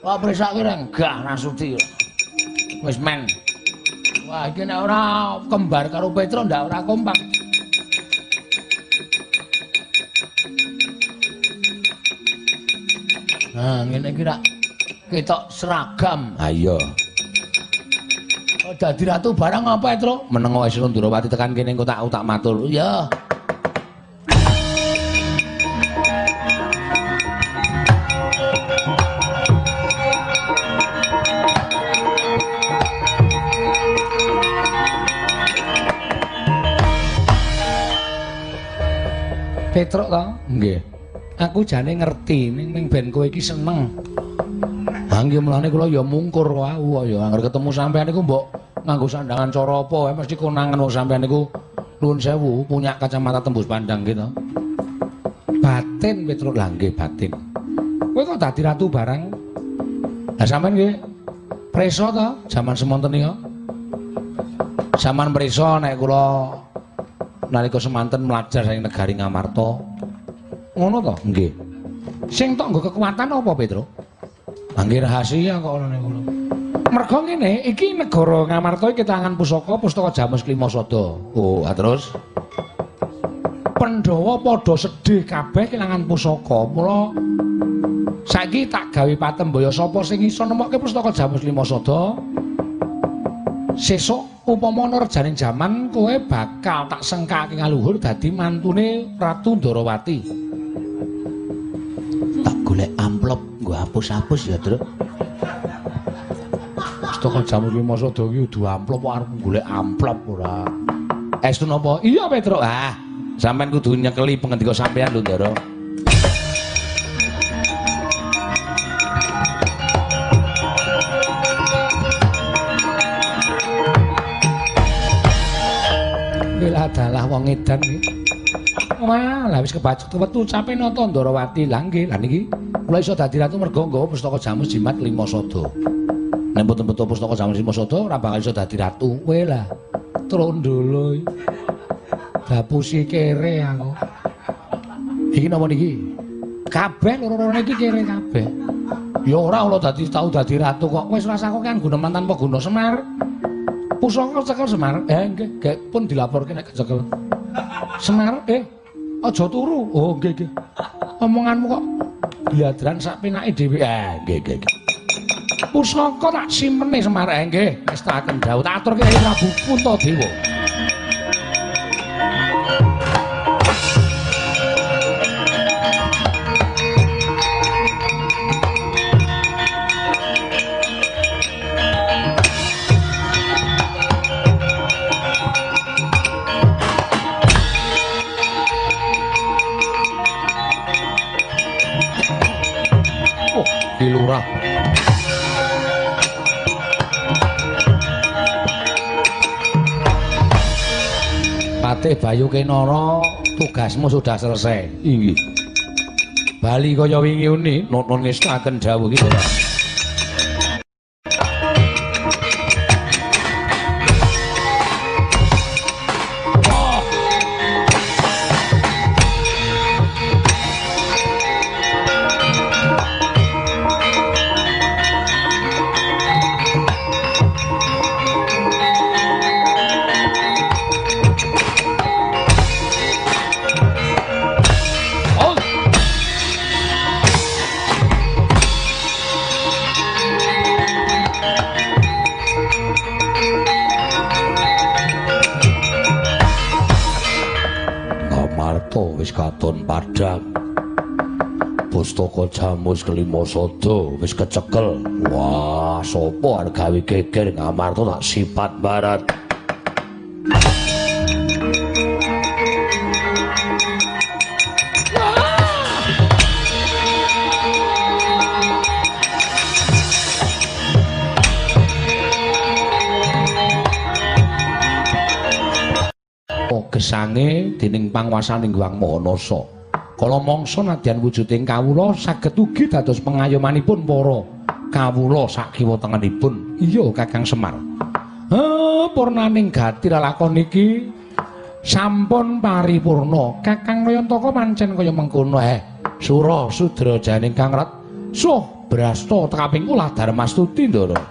Wah, presak ki reng gah nasuti. Wis men. Wah, iki nek ora kembar karo Petro ndak ora kompak. Nah, ngene iki rak ketok seragam. Ha iya. Oh, dadi ratu barang apa, Petro? Menengo wis Ndarawati tekan kene engko tak tak matur. Iya. Petruk to? Nggih. Aku jane ngerti ning ben kowe iki seneng. Ha nggih mulane kula ya mungkur wau ya anggere ketemu sampean niku mbok nganggo sandangan cara apa wae mesti konangan wong sampean niku nuwun sewu punya kacamata tembus pandang gitu. Batin Petruk Lah nggih batin. Kowe kok dadi ratu barang? Lah sampean nggih Preso to? jaman semonten nika. Saman mrisa nek kula nalika semanten mlajar saking negari Ngamarta. Ngono to? Nggih. Sing tok nggo kekuatan apa, Petro? Angger rahasia kok ana niku. Mergo ngene, iki negara Ngamarta iki tangan pusaka pustaka Jamus Klimasada. Oh, ah, terus Pandhawa padha sedih kabeh kelangan pusaka. Mula saiki tak gawe patembaya sapa sing iso nemokke pustaka Jamus Klimasada. Sesuk upama ana rejaning jaman kowe bakal tak sengkake ngaluhur dadi mantune Ratu Ndarawati. tak golek amplop nggo hapus-hapus ya, Truk. Pustaka Jamus Klimasada iki kudu amplop kok arep golek amplop ora. Estu napa? Iya, Petro. Ah, sampean kudu nyekeli pengendika sampean lho, Ndara. Bela adalah wong edan iki. Wah, lah wis kebacut wetu cape nata Ndarawati. Lah nggih, lah niki kula iso dadi ratu mergo nggawa pustaka Jamus Jimat Lima Sada. Nek mboten beto pustaka jaman Sima Sada ora bakal iso dadi ratu. Kowe lah. trondolo. Dapusi kere aku. Iki napa niki? Kabeh loro-lorone iki kere kabeh. Ya ora ora dadi tau dadi ratu kok. Wis rasa kok kan guneman tanpa guna Semar. Pusaka cekel Semar. Eh nggih, pun dilaporke nek kecekel. Semar, eh aja turu. Oh nggih nggih. Omonganmu kok biadran sak penake dhewe. Eh nggih nggih. Pusaka tak simpene Semar. Eh nggih, wis tak dawuh. Tak aturke Prabu Puntadewa. Bayu Kenara, tugasmu sudah selesai. Inggih. Bali kaya wingi uni, nuntun ngestaken dawuh iki. Lurah. Jamus kelima sada wis kecekel. Wah, sapa arep gawe geger Ngamarta tak sipat barat. Gesange dening panguwasaning Hyang Mahanasa. Kala mangsa nadyan wujuding kawula saged ugi dados pengayomanipun para kawula sakiwa tengenipun. Iya, Kakang Semar. Eh, purnaning gati lakon iki sampun paripurna. Kakang Nayantaka pancen kaya mengkono eh. Sura Sudra janing Kang Rat. Suh brasta tekaping ulah Darmastuti ndara.